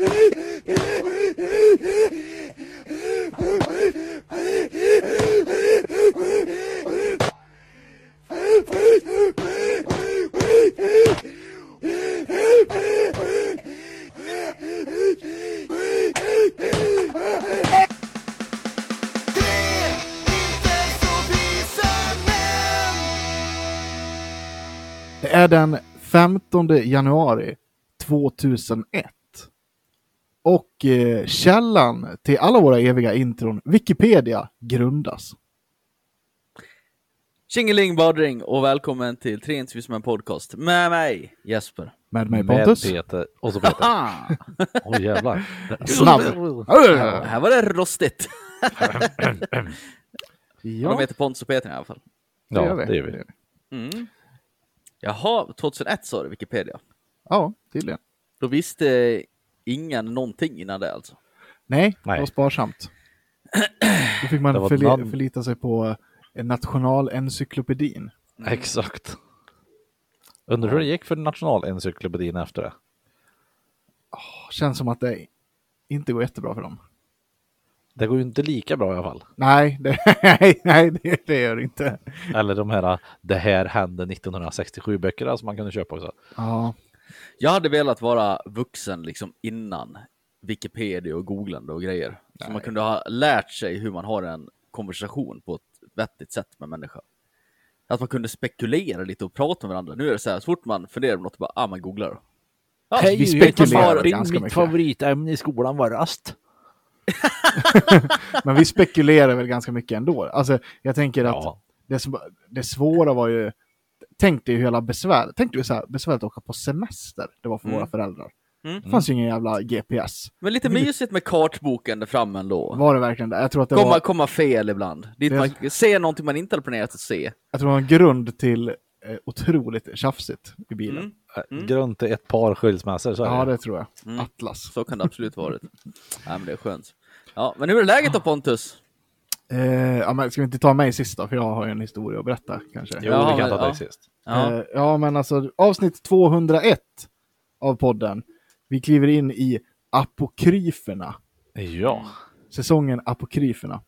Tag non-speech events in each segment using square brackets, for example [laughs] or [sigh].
Det är den 15 januari 2001. Eh, källan till alla våra eviga intron, Wikipedia, grundas. Tjingeling badring och välkommen till Tre intervjuer som en podcast med mig Jesper. Med mig Med Pontus. Peter. Och så Peter. Ah, [laughs] Oj jävlar. Snabb. här var det rostigt. Ja, De heter Pontus och Peter i alla fall. det gör Ja, vi. det gör vi. Mm. Jaha, 2001 sa du Wikipedia. Ja, tydligen. Då visste ingen någonting innan det alltså. Nej, det Nej. var sparsamt. Då fick man Det förli- någon- förlita sig på nationalencyklopedin. Exakt. Undrar hur det gick för nationalencyklopedin efter det. Känns som att det inte går jättebra för dem. Det går ju inte lika bra i alla fall. Nej, det, [laughs] nej, nej det, det gör det inte. Eller de här Det här hände 1967 böckerna som man kunde köpa också. Ja, Jag hade velat vara vuxen liksom innan Wikipedia och googlande och grejer. Så man kunde ha lärt sig hur man har en konversation på ett vettigt sätt med människa. Att man kunde spekulera lite och prata med varandra. Nu är det så här, så fort man funderar på något, bara, ah, man googlar. Ja, Hej, vi spekulerar ganska mycket. favoritämne i skolan var rast. [laughs] [laughs] men vi spekulerar väl ganska mycket ändå. Alltså, jag tänker att Ja. det, det svåra var ju, tänk dig hur hela besvär, tänk dig så här, besväret att åka på semester det var för Mm. våra föräldrar. Mm. Det fanns ju ingen jävla GPS. Men lite mysigt med kartboken där framme ändå. Var det verkligen det? Jag tror att det Komma, var, komma fel ibland. Dit Det- man ser någonting man inte hade planerat att se. jag tror det var en grund till eh, otroligt tjafsigt i bilen. Mm. Mm. Grund till ett par skilsmässor så Ja, det. det tror jag. Mm. Atlas. Så kan det absolut varit. Nej, men det är skönt. Ja, men hur är läget då Pontus? Eh, ja, men ska vi inte ta mig sist då? För jag har ju en historia att berätta kanske. Jo, Ja, vi kan men- ta det ja. sist. Ja. Eh, ja, men alltså avsnitt 201 av podden. Vi kliver in i apokryferna. Ja. Säsongen apokryferna.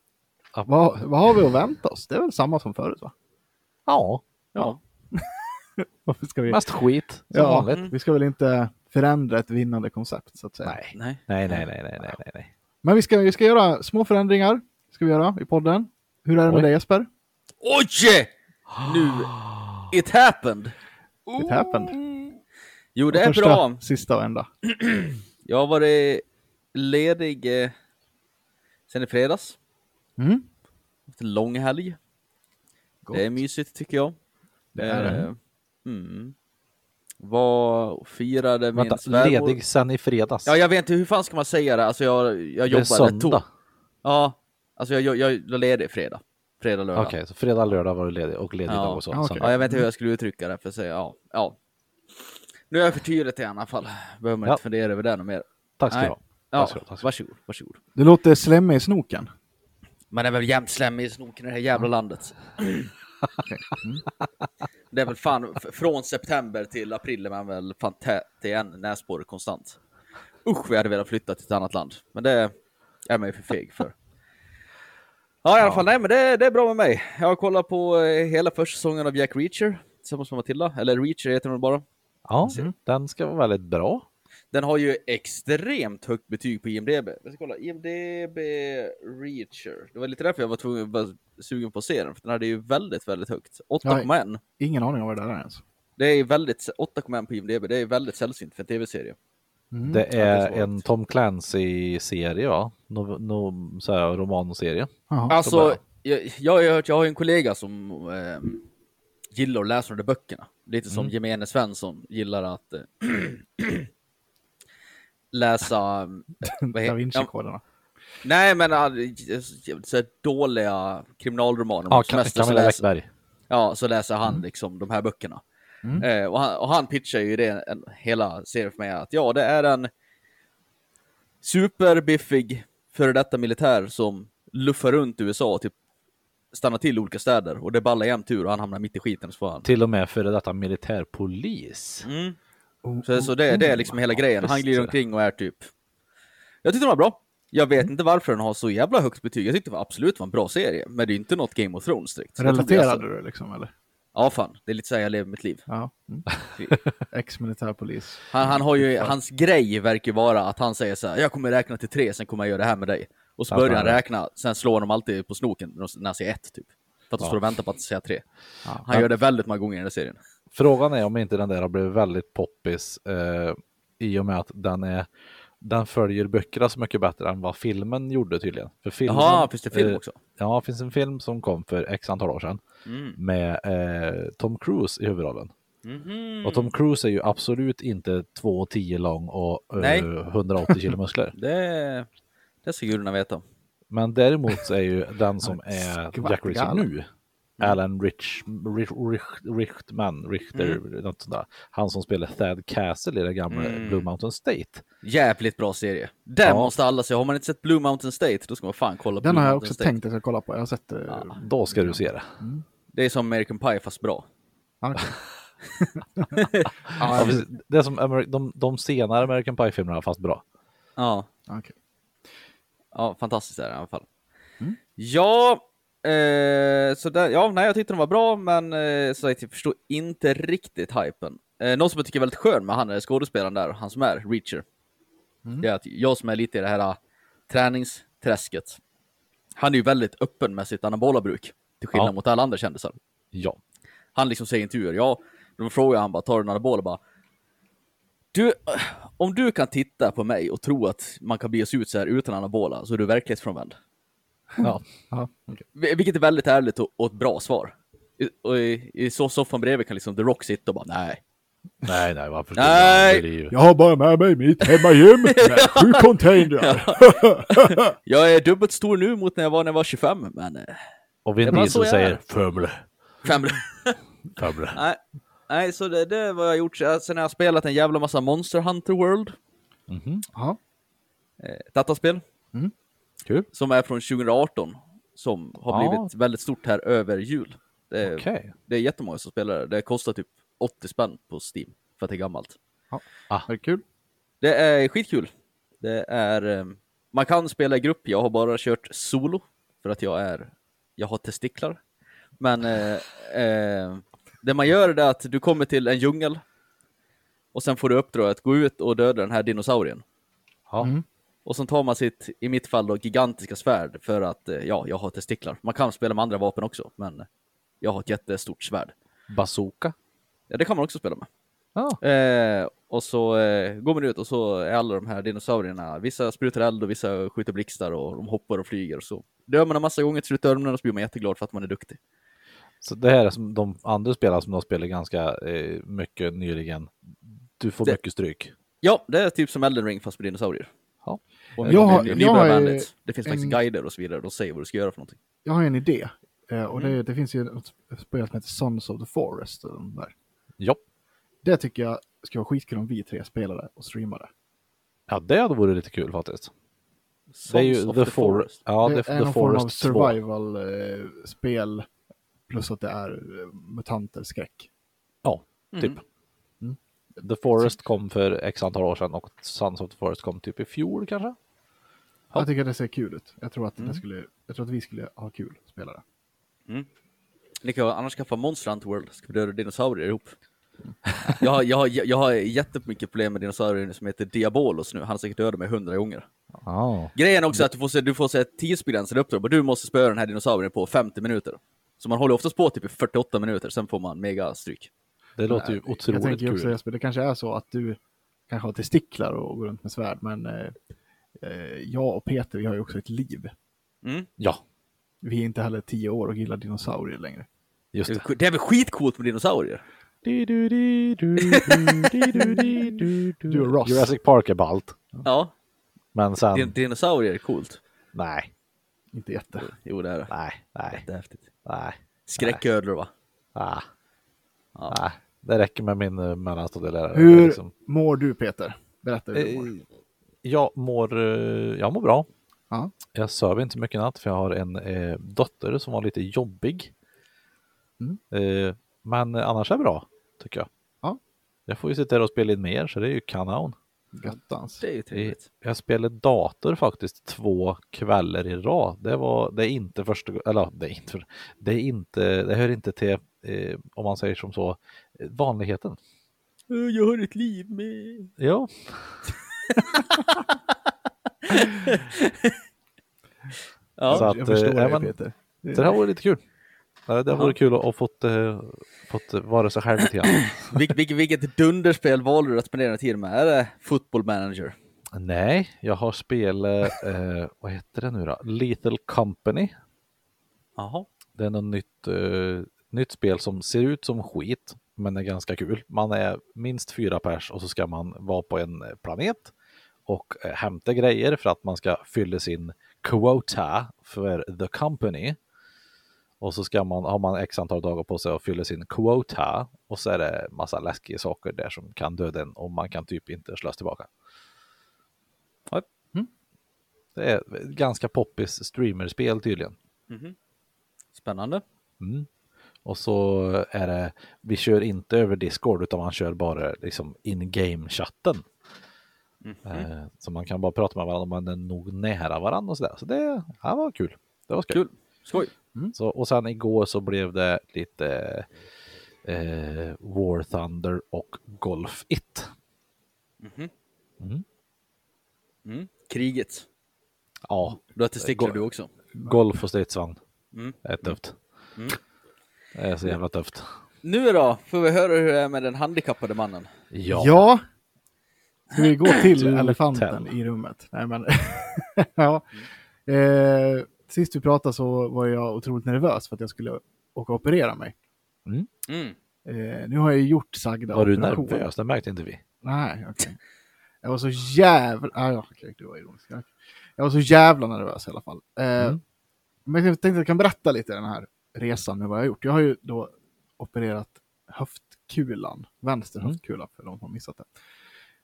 Ap- Vad, vad har vi att vänta oss? Det är väl samma som förut va? Ja. ja. [laughs] Varför ska vi... Mest skit som Ja, vanligt. Vi ska väl inte förändra ett vinnande koncept så att säga. Nej. Nej. Nej, nej, nej, nej, nej, nej, nej. Men vi ska, vi ska göra små förändringar. Ska vi göra i podden. Hur är det med Oj. dig Jesper? Oj! Nu, it happened. It happened. Jo, det är Första, bra. Sista och enda. [clears throat] Jag har varit ledig eh, sen i fredags. Mm. Haft en lång helg. Gott. Det är mysigt tycker jag. Det är det. Eh, Mm. Var och firade min Vänta, svärmor. ledig sen i fredags. Ja, jag vet inte, hur fan ska man säga det? Alltså jag, jag det är söndag. Ja, alltså jag, jag, jag var ledig fredag. Fredag, lördag. Okej, så fredag, lördag var du ledig och ledig Ja. dag också. Ja, okej. söndag. Ja, jag vet inte hur jag skulle uttrycka det för att säga ja. ja. Nu är jag förtydligt i alla fall. Behöver man Ja. inte fundera över det något mer. Tack ska du Nej. ha. Ja, Tack ska du ha, tack ska du ha. varsågod, varsågod. Det låter slemmig i snoken. Man är väl jämt slemmig i snoken i det här jävla landet. [laughs] Det är väl fan, f- från september till april är man väl fan tät i en näsborre konstant. Usch, vi hade velat flytta till ett annat land. Men det är man ju för feg för. Ja, i alla fall, nej men det, det är bra med mig. Jag har kollat på eh, hela första säsongen av Jack Reacher tillsammans med Matilda, eller Reacher heter den bara. Ja, den ska vara väldigt bra. Den har ju extremt högt betyg på IMDB. Jag ska kolla, IMDB Reacher. Det var lite därför jag var tvungen, var sugen på att se den, för den hade ju väldigt, väldigt högt. 8,1. Ingen aning om vad det där är ens. Det är väldigt, 8,1 på IMDB, det är väldigt sällsynt för en tv-serie. Mm. Det det är är svårt. en Tom Clancy-serie va? No, no, så här, romanserie. Alltså, jag, jag, har hört, jag har en kollega som eh, gillar att läsa de där böckerna. Lite som Mm. gemene Svensson gillar att eh, [clears throat] läsa... eh, da ja, Vinci-koderna. nej, men så här dåliga kriminalromaner. Ja, Camilla Läckberg. Ja, så läser han liksom de här böckerna. Mm. Eh, och, han, och han pitchar ju det en, hela serien för mig att ja, det är en superbiffig före detta militär som luffar runt USA och typ stannar till olika städer och det ballar jämt ur och han hamnar mitt i skiten så får han. Till och med före detta militärpolis. Mm. Oh, Så, så det, det är liksom hela grejen. Han glider omkring och är typ Jag tyckte den var bra. Jag vet inte varför den har så jävla högt betyg. Jag tyckte det var absolut var en bra serie, men det är inte något Game of Thrones direkt. Relaterade sa- du det liksom eller? Ja, fan. Det är lite så här jag lever mitt liv. Ja. Mm. Ex-militärpolis. Han, han har ju, hans grej verkar vara att han säger så här, jag kommer räkna till tre, sen kommer jag göra det här med dig. Och så Ja, börjar han räkna, sen slår de alltid på snoken när han säger ett, typ. För att de Ja. står och väntar på att säga tre. Ja. Han gör det väldigt många gånger i den här serien. Frågan är om inte den där har blivit väldigt poppis eh, i och med att den är den följer böckerna så mycket bättre än vad filmen gjorde tydligen. För filmen, Jaha, finns det film eh, också? Ja, det finns en film som kom för x antal år sedan Mm. med eh, Tom Cruise i huvudrollen. Mhm. Och Tom Cruise är ju absolut inte 2,10 lång och eh, Nej. 180 kilo muskler. [laughs] Det, det ska gudarna veta. Men däremot så är ju den som [laughs] är Jack Reacher nu, Alan Rich, Rich, Rich, Richtman, Richter, Mm. något sånt där. Han som spelar Thad Castle i det gamla Mm. Blue Mountain State. Jävligt bra serie. Den Ja. måste alla se. Har man inte sett Blue Mountain State, då ska man fan kolla Den Blue har jag också State. tänkt att jag kolla på. Jag har sett det. Ja. Då ska du se det. Det är som American Pie fast bra. Okej. [laughs] Ja, det är som Ameri- de, de senare American Pie-filmerna fast bra. Ja, Ja, okej. ja fantastiskt är det i alla fall. Mm. Ja, eh, så där, ja, nej, jag tyckte den var bra, men eh, så jag förstår inte riktigt hypen. Eh, någon som jag tycker är väldigt skön med han är skådespelaren där, han som är Reacher. Mm. Det är att jag som är lite i det här äh, träningsträsket, han är ju väldigt öppen med sitt anabola bruk, till skillnad Ja. mot alla andra kändisar. Ja. Han liksom säger i intervjuer, ja, de frågar han bara, tar du en anabol och bara du, om du kan titta på mig och tro att man kan bege sig ut så här utan anabola så är du verklighetsfrånvänd. Ja. Ja. Vil- Vilket är väldigt ärligt och, och ett bra svar. I, och i, i så soffan bredvid kan liksom The Rock sitta och bara nej. Nej, nej, varför skulle Nej. ju- Jag har bara med mig mitt hemmagym [laughs] med sju containrar. [laughs] Jag är dubbelt stor nu mot när jag var när jag var 25, men eh, Och Vin Diesel jag säger är. Fumle, fem... [laughs] fumle. nej, nej, så det, det är vad jag har gjort. Sen har jag spelat en jävla massa Monster Hunter World. Ja, eh, dataspel, Kul. som är från 2018, som har Ja. blivit väldigt stort här över jul. Det är, Okej. det är jättemånga som spelar det. Det kostar typ 80 spänn på Steam, för att det är gammalt. är det kul? Det är skitkul. Det är, eh, man kan spela i grupp, jag har bara kört solo för att jag är, jag har testiklar. Men eh, eh, det man gör är det att du kommer till en djungel och sen får du uppdrag att gå ut och döda den här dinosaurien. Ja. Mm. Och sen tar man sitt, i mitt fall då, gigantiska svärd för att, eh, ja, jag har testiklar. Man kan spela med andra vapen också, men jag har ett jättestort svärd. Bazooka. Ja, det kan man också spela med. Ja. Eh, och så eh, går man ut och så är alla de här dinosaurierna, vissa sprutar eld och vissa skjuter blixtar och de hoppar och flyger och så. Dör man en massa gånger till slut man och så blir man jätteglad för att man är duktig. Så det här är som de andra spelarna som de spelar ganska eh, mycket nyligen. Du får Det- mycket stryk. Ja, det är typ som Elden Ring fast med dinosaurier. Och Jag har- nybörjarvänligt. Det finns en- faktiskt guider och så vidare, de säger vad du ska göra för någonting. Jag har en idé. Eh, och Mm. det, det finns ju ett spel som heter Sons of the Forest. Där. Ja. Det tycker jag ska vara skitkul om vi tre spelade och streamade. ja, det hade varit lite kul faktiskt. Det är ju Sons of The, Forest. Ja, det The, är the någon form av Forest 2. survival-spel. plus att det är eh, mutanter, skräck. Ja, typ. Mm. The Forest kom för x antal år sedan och Sons of the Forest kom typ i fjol kanske? Ja. Jag tycker det ser kul ut. Jag tror att, Mm. det skulle, jag tror att vi skulle ha kul att spela det. Ni kan annars skaffa Monster Hunter World, ska vi döda dinosaurier ihop. jag, har, jag, har, jag har jättemycket problem med dinosaurier som heter Diabolos nu, han har säkert dödat mig hundra gånger. Ja. Grejen är också att du får se, du får se ett tidsbegränsat uppdrag, och du måste spöa den här dinosaurien på 50 minuter. Så man håller oftast på typ i 48 minuter, sen får man mega stryk. Det låter ju jag otroligt tänker ju också kul. Jesper, det kanske är så att du kanske har testiklar och går runt med svärd, men eh, eh, jag och Peter, vi har ju också ett liv. Mm. Ja, Vi är inte heller tio år och gillar dinosaurier längre. just Det, det. är- väl skitcoolt med dinosaurier? Du och Ross. Jurassic Park är ballt. Ja, Men sen, din, dinosaurier är coolt. nej, Inte jätte. Jo, det är det. nej, nej, Jättehäftigt. nej, Skräcködlor va? ah, Ja. nej. Det räcker med min uh, mellanstadielärare. Hur liksom- mår du Peter? Berätta hur du mår. Eh, Jag mår, eh, jag mår bra. Ja. Jag söver inte mycket natt för jag har en eh, dotter som var lite jobbig. Mm. Eh, men annars är det bra, tycker jag. Ja. Jag får ju sitta där och spela in mer så det är ju kanon. Göttans. Det är ju trevligt. Jag spelade dator faktiskt två kvällar i rad. Det var, det är inte första eller det är inte, det är inte, det hör inte till, eh, om man säger som så, eh, vanligheten. Jag har ett liv med. Ja, Ja, Så att, jag förstår eh, det Peter. det här var lite kul. Det, det vore kul att ha fått, eh, fått vara sig själv lite grann. [laughs] Vil, vilket, vilket dunderspel valde du att spendera tid med? Är det Football Manager? Nej, jag har spelat, eh, vad heter det nu då? Little Company. Jaha. Det är något nytt, eh, nytt spel som ser ut som skit, men är ganska kul. Man är minst fyra pers och så ska man vara på en eh, planet och eh, hämta grejer för att man ska fylla sin quota för the company. Och så ska man, har man x antal dagar på sig att fylla sin quota och så är det massa läskiga saker där som kan döda en och man kan typ inte slås tillbaka. Mm. Det är ganska poppis streamerspel tydligen. Mhm. Spännande. Mm. Och så är det, vi kör inte över Discord utan man kör bara liksom in-game chatten. Mhm. Eh, så man kan bara prata med varandra man är nog nära varandra och sådär. Så det ja, var kul. Det var. Kul. Skoj. Så, och sen igår så blev det lite eh, War Thunder och Golf It. Mhm. Mm. Mm. Kriget. Ja, Du har testiklar du också. golf och stridsvagn. Mm. Det är tufft. Mm. Det är så jävla tufft. Nu då, får vi höra hur det är med den handikappade mannen. Ja. Ja. Ska vi gå till elefanten i rummet? Nej, men [laughs] ja. Eh, sist vi pratade så var jag otroligt nervös för att jag skulle åka och operera mig. Mm. Eh, nu har jag gjort sagda Var du operation. nervös? Det märkte inte vi. Nej, okej. Jag var så jävla... Ah, ja, okej, du var ironisk. Ja. Jag var så jävla nervös i alla fall. Eh, Mm. Men jag tänkte att jag kan berätta lite den här resan med vad jag har gjort. Jag har ju då opererat höftkulan, vänster Mm. höftkula för de som har missat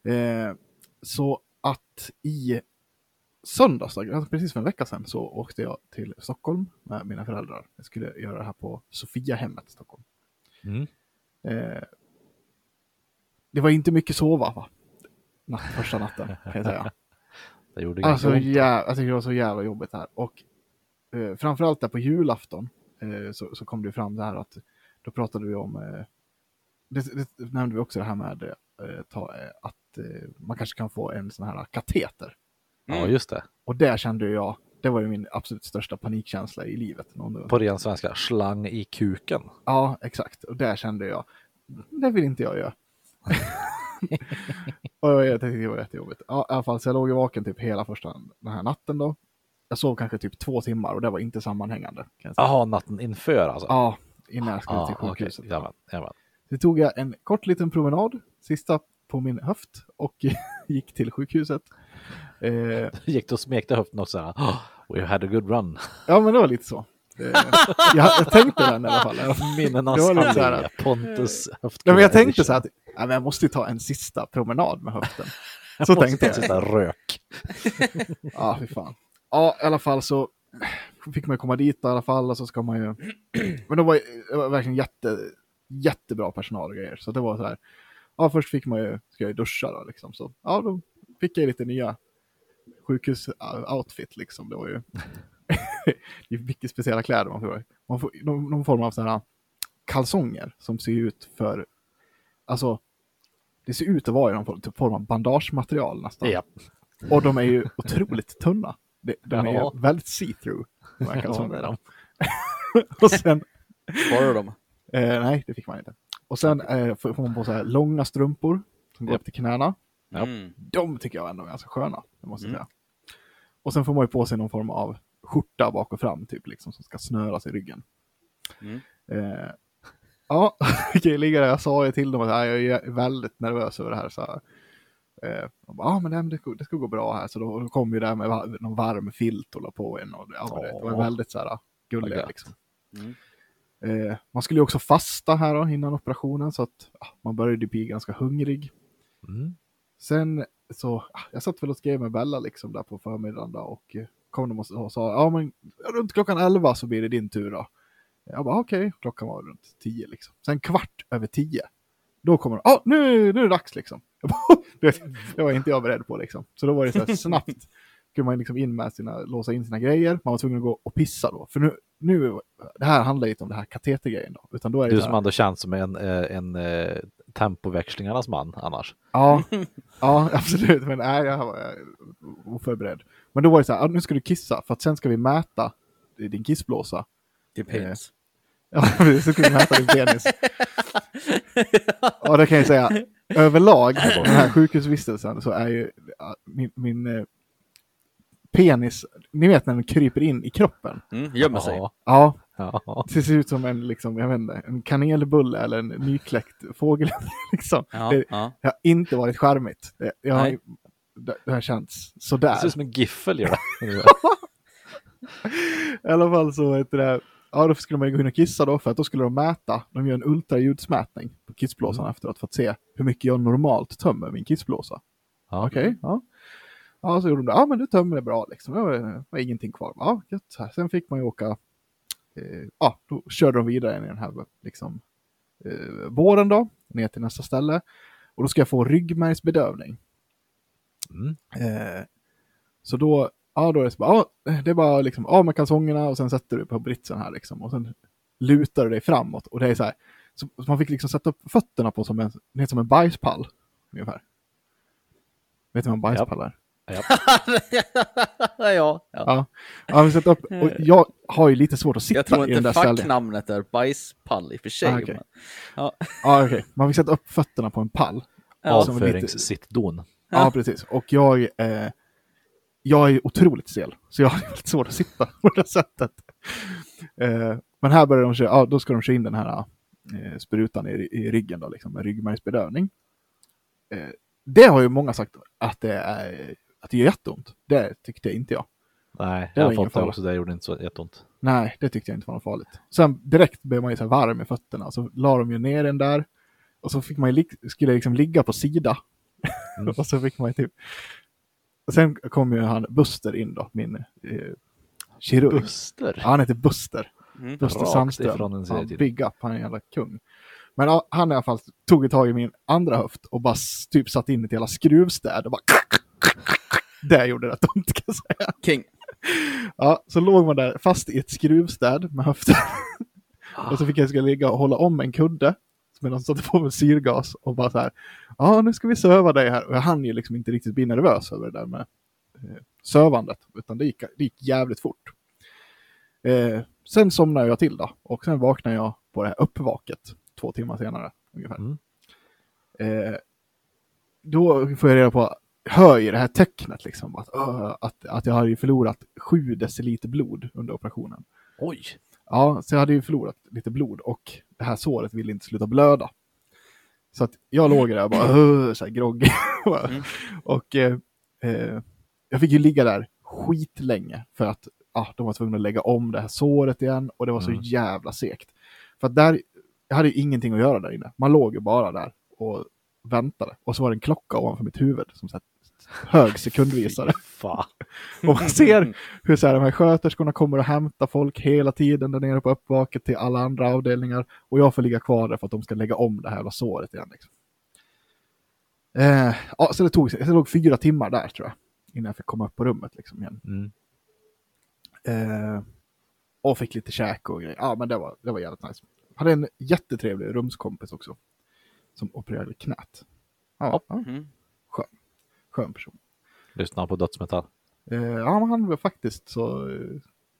det. Eh, så att i söndags, alltså precis för en vecka sedan, så åkte jag till Stockholm med mina föräldrar. Jag skulle göra det här på Sofiahemmet i Stockholm. Mm. Eh, det var inte mycket sova va? Natt, första natten kan jag säga. [laughs] Det gjorde Alltså jä- jag tycker det var så jävla jobbigt här. Och eh, framförallt där på julafton så, så kom det fram det här att då pratade vi om, eh, det, det nämnde vi också det här med eh, ta, eh, att eh, man kanske kan få en sån här kateter. Ja, just det. Och där kände jag, det var ju min absolut största panikkänsla i livet. Någon, På ren svenska, slang i kuken. Ja, exakt. Och där kände jag, det vill inte jag göra. [laughs] och jag tyckte det var jättejobbigt. Ja, i alla fall, så jag låg ju vaken typ hela första den här natten då. Jag sov kanske typ två timmar och det var inte sammanhängande. Jag. Jaha, natten inför alltså? Ja, innan jag skulle Ja, till sjukhuset. Jajamän, jajamän. Så tog jag en kort liten promenad, sista på min höft och [laughs] gick till sjukhuset. Eh, [laughs] Gick du och smekte höften och så här, "Oh, we had a good run. ja, men det var lite så. Eh, [laughs] jag, jag tänkte den i alla fall. Minnenas allé, Pontus Ja, höftkula men jag tänkte så här att ja, men jag måste ju ta en sista promenad med höften. Så tänkte jag. Sista rök. Ja, fy fan. Ja, i alla fall så fick man komma dit i alla fall och så ska man ju... [clears throat] Men det var, var verkligen jätte, jättebra personal och grejer. Så det var så här. Ja, först fick man ju, ska jag duscha då liksom. Så ja, då fick jag lite nya sjukhus-outfit liksom. Det var ju... [laughs] det är mycket speciella kläder man får. Man får någon, någon form av sådana här kalsonger som ser ut för... Alltså, det ser ut att vara i någon form, typ form av bandagematerial nästan. Ja. Och de är ju otroligt tunna. De, de är Ja. väldigt see-through. Här Ja, det de. [laughs] och sen, Sparar de? eh, nej det fick man inte. Och sen eh, får man på så här långa strumpor som går upp till knäna. Ja. Mm. De tycker jag ändå är ganska sköna, det måste jag Mm. säga. Och sen får man ju på sig någon form av skjorta bak och fram, typ, liksom, som ska snöras i ryggen. Mm. Eh, ja, [laughs] där. Jag sa ju till dem att jag är väldigt nervös över det här. Så här. Eh, bara, ah, men det, det, det ska gå bra här. Så då, då kom ju det med någon varm filt och la på en. Och, ja, det, det var väldigt så här, Vad gulliga liksom. Mm. Eh, man skulle ju också fasta här då, innan operationen så att ah, man började bli ganska hungrig. Mm. Sen så, ah, jag satt väl och skrev med Bella liksom där på förmiddagen då, och eh, kom de och, och sa, ja men runt klockan 11 så blir det din tur då. Jag bara okej, klockan var runt 10 liksom. Sen kvart över 10, då kommer de, ja nu, nu är det dags liksom. [laughs] Det var inte jag beredd på liksom. Så då var det så här snabbt, kunde man liksom in med sina, låsa in sina grejer, man var tvungen att gå och pissa då. För nu, nu det här handlar inte om det här katetergrejen då, utan då är det Du som här, ändå känns som en, eh, en eh, tempoväxlingarnas man annars. Ja, ja, [laughs] absolut. Men nej, jag var eh, oförberedd. Men då var det så här, ah, nu ska du kissa för att sen ska vi mäta din kissblåsa. Din penis. [laughs] Ja, så ska vi mäta din penis. Ja, det kan jag säga. Överlag, den här sjukhusvistelsen, så är ju ja, min, min eh, penis, ni vet när den kryper in i kroppen. Mm, gömmer sig. Ja, Ja, det ser ut som en, liksom, jag vet inte, en kanelbulle eller en nykläckt fågel. [laughs] Liksom. Ja, Det, ja. det har inte varit charmigt. Det, jag har, det, det har känts Det sådär. ser ut som en giffel gör det. [laughs] [laughs] I alla fall så heter det, ja då skulle man ju gå in och kissa då för att då skulle de mäta, de gör en ultraljudsmätning på kissblåsan Mm. efteråt för att se hur mycket jag normalt tömmer min kissblåsa. Ja. Okej, ja. Ja, så gjorde de det. Ja, men du tömmer det bra liksom. Det var, det var ingenting kvar. Ja, gött. Sen fick man ju åka, eh, ja, då körde de vidare i den här liksom, eh, våren då, ner till nästa ställe. Och då ska jag få ryggmärgsbedövning. Mm. Eh, så då, ja då är det så bara, ja, det är bara liksom av med kalsongerna och sen sätter du på britsen här liksom och sen lutar du dig framåt och det är så här, så, så man fick liksom sätta upp fötterna på som en, som en bajspall ungefär. Vet du vad en bajspall är? Ja. [laughs] ja, ja. Ja, ja vi sätter upp, och jag har ju lite svårt att sitta Jag tror i den inte där ställningen. facknamnet är bajspall i och för sig. Ah, okej. men- Ja. Ja, okej. Man fick sätta upp fötterna på en pall. Ja. Avföringssittdon. Ja, precis. Och jag, eh, jag är otroligt stel, så jag har [laughs] väldigt svårt att sitta på det sättet. Eh, men här börjar de köra, ja, då ska de köra in den här eh, sprutan i, i ryggen då, liksom, med ryggmärgsbedövning. Eh, det har ju många sagt att det, är, att det gör jätteont. Det tyckte inte jag. Nej, Det jag har fått det också. Det gjorde inte så jätteont. Nej, det tyckte jag inte var något farligt. Sen direkt blev man ju så varm i fötterna, så la de ju ner den där. Och så fick man ju, skulle liksom ligga på sida. Mm. [laughs] och så fick man ju typ... Sen kom ju han Buster in då, min eh, kirurg. Buster. Ja, han heter Buster. Mm. Buster Rakt Sandström. en Ja, big up, han är en jävla kung. Men ja, han i alla fall tog ett tag i min andra höft och bara typ satt in ett jävla skruvstäd och bara... [laughs] Det gjorde rätt ont kan jag säga. King. [laughs] Ja, så låg man där fast i ett skruvstäd med höften. och så fick jag ska ligga och hålla om en kudde. Medan de satte på med syrgas och bara så här. Ja, nu ska vi söva dig här. Och jag hann ju liksom inte riktigt bli nervös över det där med eh, sövandet. Utan det gick, det gick jävligt fort. Eh, sen somnade jag till då. Och sen vaknade jag på det här uppvaket två timmar senare. Ungefär. Mm. Eh, då får jag reda på, hör ju det här tecknet liksom. Att, att, att jag har ju förlorat sju deciliter blod under operationen. Oj! Ja, så jag hade ju förlorat lite blod och det här såret ville inte sluta blöda. Så att jag låg där och bara "Åh", så här groggy. Mm. [laughs] och eh, eh, jag fick ju ligga där skitlänge för att ah, de var tvungna att lägga om det här såret igen och det var så Mm. jävla segt. För att där, jag hade ju ingenting att göra där inne. Man låg ju bara där och väntade. Och så var det en klocka ovanför mitt huvud som så hög sekundvisare. [laughs] Och man ser hur så här, de här sköterskorna kommer och hämtar folk hela tiden där nere på uppvaket till alla andra avdelningar. Och jag får ligga kvar där för att de ska lägga om det här jävla såret igen. Liksom. Eh, ja, så det tog, det tog fyra timmar där tror jag. Innan jag fick komma upp på rummet liksom igen. Mm. Eh, och fick lite käk och grejer. Ja, men det var, det var jävligt nice. Hade en jättetrevlig rumskompis också. Som opererade knät. Ja, ja Mm. Skön person. Lyssna på dödsmetall. Eh, ja, men han var faktiskt så... Eh,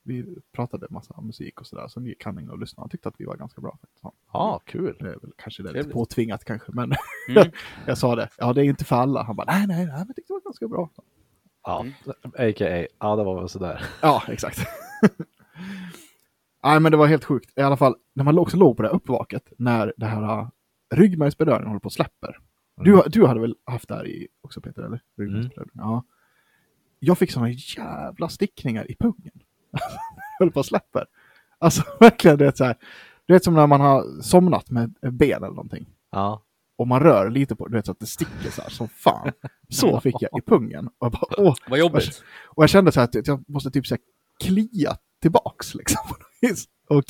vi pratade massa musik och sådär. Så gick han in och lyssnade. Han tyckte att vi var ganska bra. Faktiskt. Ja, Ja, kul. det är väl kanske det är lite påtvingat kanske. Men Mm. [laughs] jag sa det. Ja, det är inte för alla. Han bara, nej, nej, nej, men tyckte det var ganska bra. Ja, Mm. a.k.a. Ja, det var väl sådär. [laughs] Ja, exakt. Nej, men det var helt sjukt. I alla fall, när man också låg på det här uppvaket, när det här uh, ryggmärgsbedövningen håller på att släpper. Du, du hade väl haft det här i också Peter, eller? Ryggmärgsbedövning. Ja. Jag fick sådana jävla stickningar i pungen. [laughs] höll på att släpper. Alltså [laughs] verkligen, det är så här. Du vet som när man har somnat med ben eller någonting. Ja. Och man rör lite på det, du vet så att det sticker så här som fan. Så [laughs] fick jag i pungen. Och jag bara, åh, Vad jobbigt. och jag kände så här att jag måste typ så här klia tillbaks liksom. Och,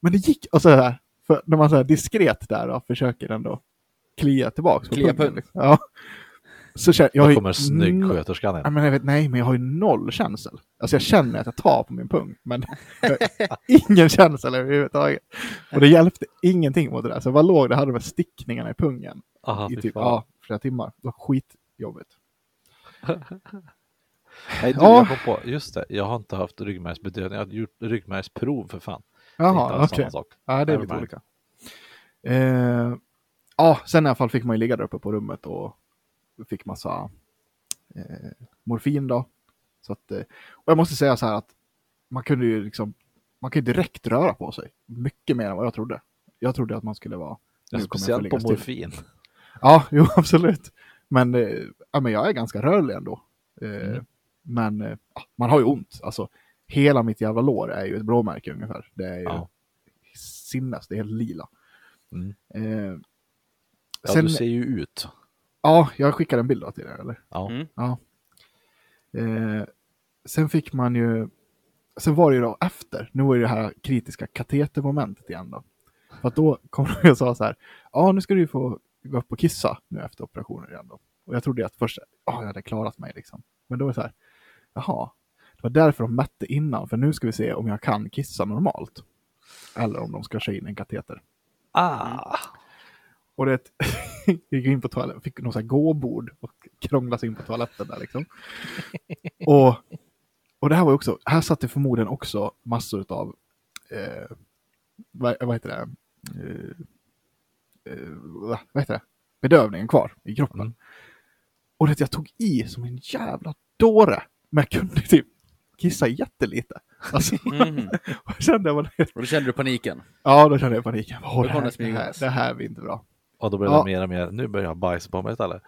men det gick, och så här, för när man så här diskret där och försöker ändå klia tillbaka på Klia pungen. pung. liksom. Ja. Så känner, jag Då kommer snyggsköterskan in. men jag vet, nej, men jag har ju noll känsel. Alltså jag känner att jag tar på min pung, men [laughs] ingen känsel överhuvudtaget. Och det hjälpte ingenting mot det där. Så jag bara låg där, hade de här stickningarna i pungen Aha, i typ ja, flera timmar. Det var skitjobbigt. [laughs] Nej, du, Ja. jag kom på, just det, jag har inte haft ryggmärgsbedövning, jag har gjort ryggmärgsprov för fan. Jaha, okej. sak. Ja, det är lite olika. Eh, ja, sen i alla fall fick man ju ligga där uppe på rummet och fick massa eh, morfin då. Så att, eh, och jag måste säga så här att man kunde ju liksom, man kan ju direkt röra på sig. Mycket mer än vad jag trodde. Jag trodde att man skulle vara... Ja, speciellt på morfin. [laughs] Ja, jo absolut. Men, eh, ja, men jag är ganska rörlig ändå. Eh, Mm. Men eh, man har ju ont. Alltså, hela mitt jävla lår är ju ett blåmärke ungefär. Det är ju Ja. sinnes, det är helt lila. Mm. Ja, sen, du ser ju ut. ja, jag skickade en bild till er, eller? Ja. Mm. Ja. Eh, sen fick man ju, sen var det ju då efter, nu var det här kritiska katetermomentet igen då. För att då kom de och sa så här, ja nu ska du ju få gå upp och kissa nu efter operationen igen då. Och jag trodde att först, ja jag hade klarat mig liksom. Men då var det så här, jaha, det var därför de mätte innan, för nu ska vi se om jag kan kissa normalt. Eller om de ska köra in en kateter. Ah, Och det [laughs] gick in på toaletten, fick någon sån gåbord och krånglade sig in på toaletten där liksom. och, och det här var också, här satt det förmodligen också massor av, eh, vad, vad heter det, eh, eh, vad heter det, bedövningen kvar i kroppen. Mm. Och det, jag tog i som en jävla dåre, men jag kunde typ kissa jättelite. Alltså, [laughs] Mhm. [laughs] och kände jag Och då kände du paniken. ja då kände jag paniken. Åh, det, här, det här, det här blir inte bra. Och då blev Ja. det mer och mer, nu börjar jag bajsa på mig istället.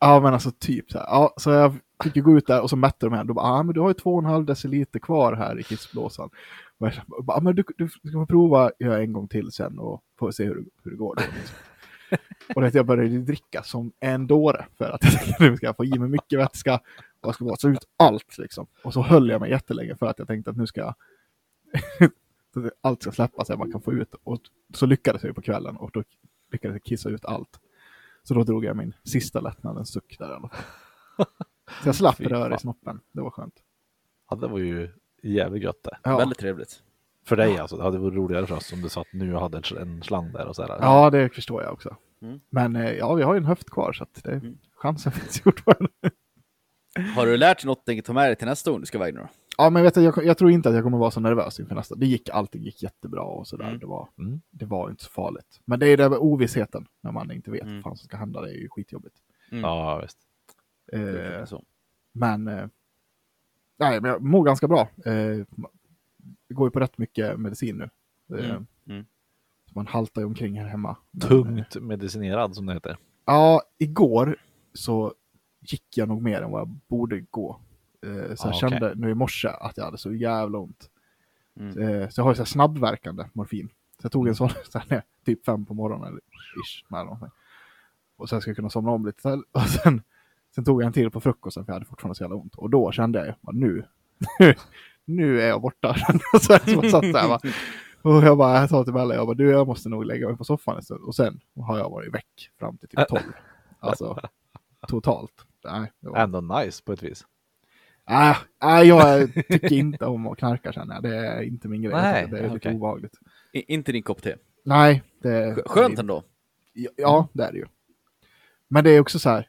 Ja men alltså typ så här. Ja, så jag fick ju gå ut där och så mätte de här. Då bara, ah, men du har ju två och en halv deciliter kvar här i kissblåsan. Och jag bara, ah, men du, du ska prova göra en gång till sen och få se hur, hur det går. Då, [laughs] och det, jag började dricka som en dåre för att [laughs] jag tänkte nu ska jag få i mig mycket vätska och jag ska ta ut allt liksom. Och så höll jag mig jättelänge för att jag tänkte att nu ska jag [laughs] allt ska släppa så jag bara kan få ut. Och så lyckades jag på kvällen och då lyckades kissa ut allt. Så då drog jag min sista lättnad, en suck där i alla fall. Så jag slapp [laughs] röra i snoppen, det var skönt. Ja, det var ju jävligt gött det. Ja, Väldigt trevligt. För dig alltså, det hade varit roligare för oss om du satt nu och hade en sl- en slang där och sådär. ja det förstår jag också. Mm. Men eh, ja, vi har ju en höft kvar så att det, Mm. chansen [laughs] finns fortfarande. Har du lärt dig något att ta med dig till nästa gång du ska iväg nu då? Ja, men vet du, jag, jag tror inte att jag kommer vara så nervös inför nästa. Det gick, allting gick jättebra och sådär. Mm. Det, var, Mm. det var inte så farligt. Men det är det med ovissheten, när man inte vet Mm. vad fan som ska hända. Det är ju skitjobbigt. Mm. Ja, visst. Eh. Men, eh, nej, men jag mår ganska bra. Eh, det går ju på rätt mycket medicin nu. Eh, Mm, mm. Man haltar ju omkring här hemma. Men, eh, Tungt medicinerad som det heter. Ja, igår så gick jag nog mer än vad jag borde gå. Eh, så jag Ah, kände nu i morse att jag hade så jävla ont. Mm. Eh, så jag har ju så snabbverkande morfin. Så jag tog en sån [laughs] så här, typ fem på morgonen, eller ish, någonting. Och sen skulle jag kunna somna om lite till. [laughs] Och sen, sen tog jag en till på frukosten för jag hade fortfarande så jävla ont. Och då kände jag ju, bara, nu, [laughs] nu är jag borta. så jag så satt där, bara, och jag bara, jag sa till Bella, jag bara, du jag måste nog lägga mig på soffan en stund. Och sen har jag varit väck fram till typ 12. Alltså, totalt. Nej, var... Ändå nice på ett vis. Nej, nej, jag tycker inte om att knarka känner jag. Det är inte min grej. Nej, det är lite okej. obehagligt. I, inte din kopp te. Nej, det Sk- Skönt ändå. Ja, Ja, det är det ju. Men det är också så här.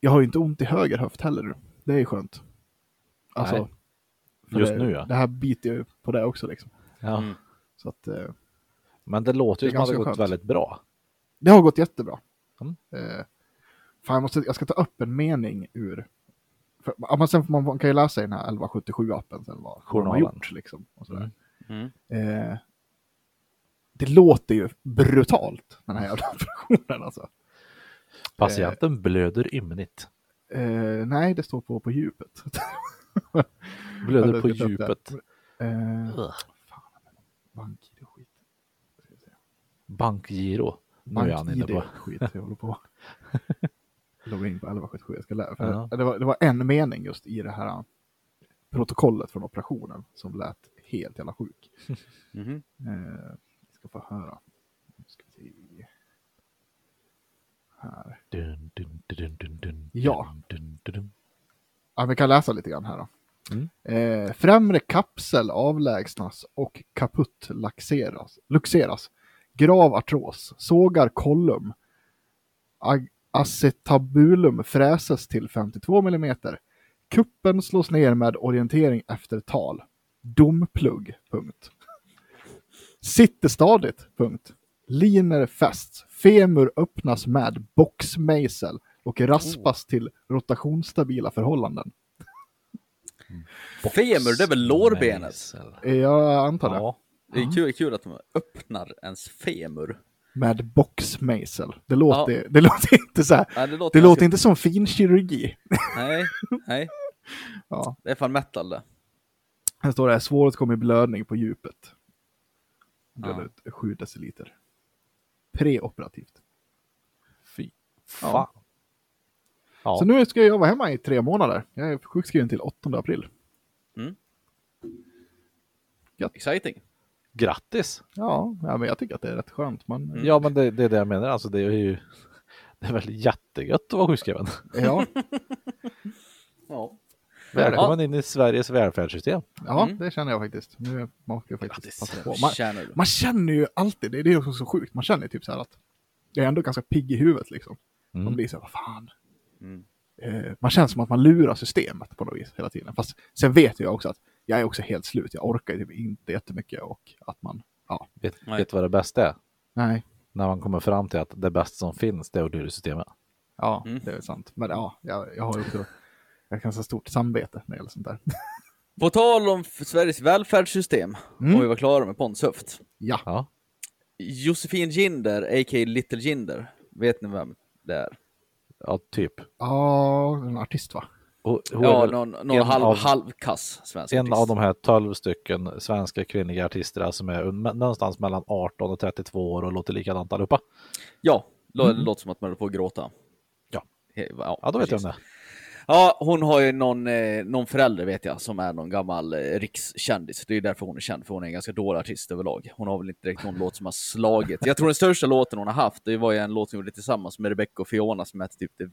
Jag har ju inte ont i höger höft heller nu. Det är skönt. Alltså, Nej. Just det, nu, ja. Det här biter ju på det också liksom. Ja. Mm. Så att eh, Men det låter ju Det som att det ganska gått skönt. väldigt bra. det har gått jättebra. Mm. Eh, fan, jag, måste, jag ska ta upp en mening ur... För, ja, men sen får man, man kan ju läsa i den här 1177-appen sen vad, vad de har Journalen. gjort liksom. Och sådär. Mm. Mm. Eh, det låter ju brutalt, den här jävla [laughs] operationen alltså. Patienten blöder ymnigt. Eh, nej, det står på på djupet. [laughs] Blöder på upp djupet. Eh, och skit. Bankgiro. Nu är han inne på. skit, jag håller på. [laughs] Logga in på 1177, jag ska lära. För Ja. det, var, det var en mening just i det här protokollet från operationen som lät helt jävla sjuk. [laughs] Eh, vi ska få höra. Nu ska vi se. Dun, dun, dun, dun, dun, Ja. dun, dun, dun. Ja, vi kan läsa lite grann här då. Mm. Eh, främre kapsel avlägsnas och kaputt laxeras, luxeras. Grav artros, sågar kollum. Ag- acetabulum fräses till 52 mm. Kuppen slås ner med orientering efter tal. Domplugg. Punkt. Sitter stadigt. Punkt. Liner fästs. Femur öppnas med boxmejsel och raspas till rotationsstabila förhållanden. Femur, det är väl lårbenet? Jag antar det. Ja, Det är kul, kul att de öppnar ens femur. Med boxmejsel. Det låter, det låter inte så här. Nej, det låter, Det låter inte som finkirurgi. Nej, nej. [laughs] Ja. Det är fan metal det. Här står det svåråtkomlig blödning på djupet. Ja. Blöder ut 7 deciliter. Preoperativt. fy Ja. fan. Ja. Så nu ska jag vara hemma i tre månader. Jag är sjukskriven till 8 april. Exciting. Grattis! Ja, ja, men jag tycker att det är rätt skönt. Man, Mm. Ja, men det, det är det jag menar. Alltså, det är ju det är väl jättegött att vara sjukskriven. ja, [laughs] Ja. Välkommen in i Sveriges välfärdssystem. ja Mm. det känner jag faktiskt. Nu måste jag faktiskt passa på. Man, Känner man känner ju alltid, det, det är också så sjukt, man känner typ så här att jag är ändå ganska pigg i huvudet liksom. Man Mm. blir så här, vad fan. Mm. Eh, man känner som att man lurar systemet på något vis hela tiden. Fast sen vet jag också att jag är också helt slut. Jag orkar ju typ inte jättemycket och att man, ja, Vet, Nej. vet du vad det bästa är? nej, När man kommer fram till att det bästa som finns, det är att lura systemet. ja, Mm. det är sant. Men ja, jag, jag har ju också, jag kan ha stort samvete när det gäller sånt där. [laughs] På tal om Sveriges välfärdssystem, Mm. om vi var klara med Pontus Höft. ja, Ja. Josefin Ginder, a.k.a. Little Ginder. Vet ni vem det är? ja, typ. ja, en artist va? Är Ja, någon, någon halv, av- halvkass svensk en artist. av de här 12 stycken svenska kvinnliga artister som är någonstans mellan 18 och 32 år och låter likadant allihopa. Ja, lå- Mm. låter som att man håller på att gråta. Ja. Ja, Ja, då vet jag precis. om det. Ja, hon har ju någon, eh, någon förälder vet jag som är någon gammal eh, rikskändis. Det är därför hon är känd, för hon är en ganska dålig artist överlag. Hon har väl inte direkt någon [laughs] låt som har slagit. Jag tror den största låten hon har haft, det var ju en låt som hon gjorde tillsammans med Rebecca och Fiona som hette typ det,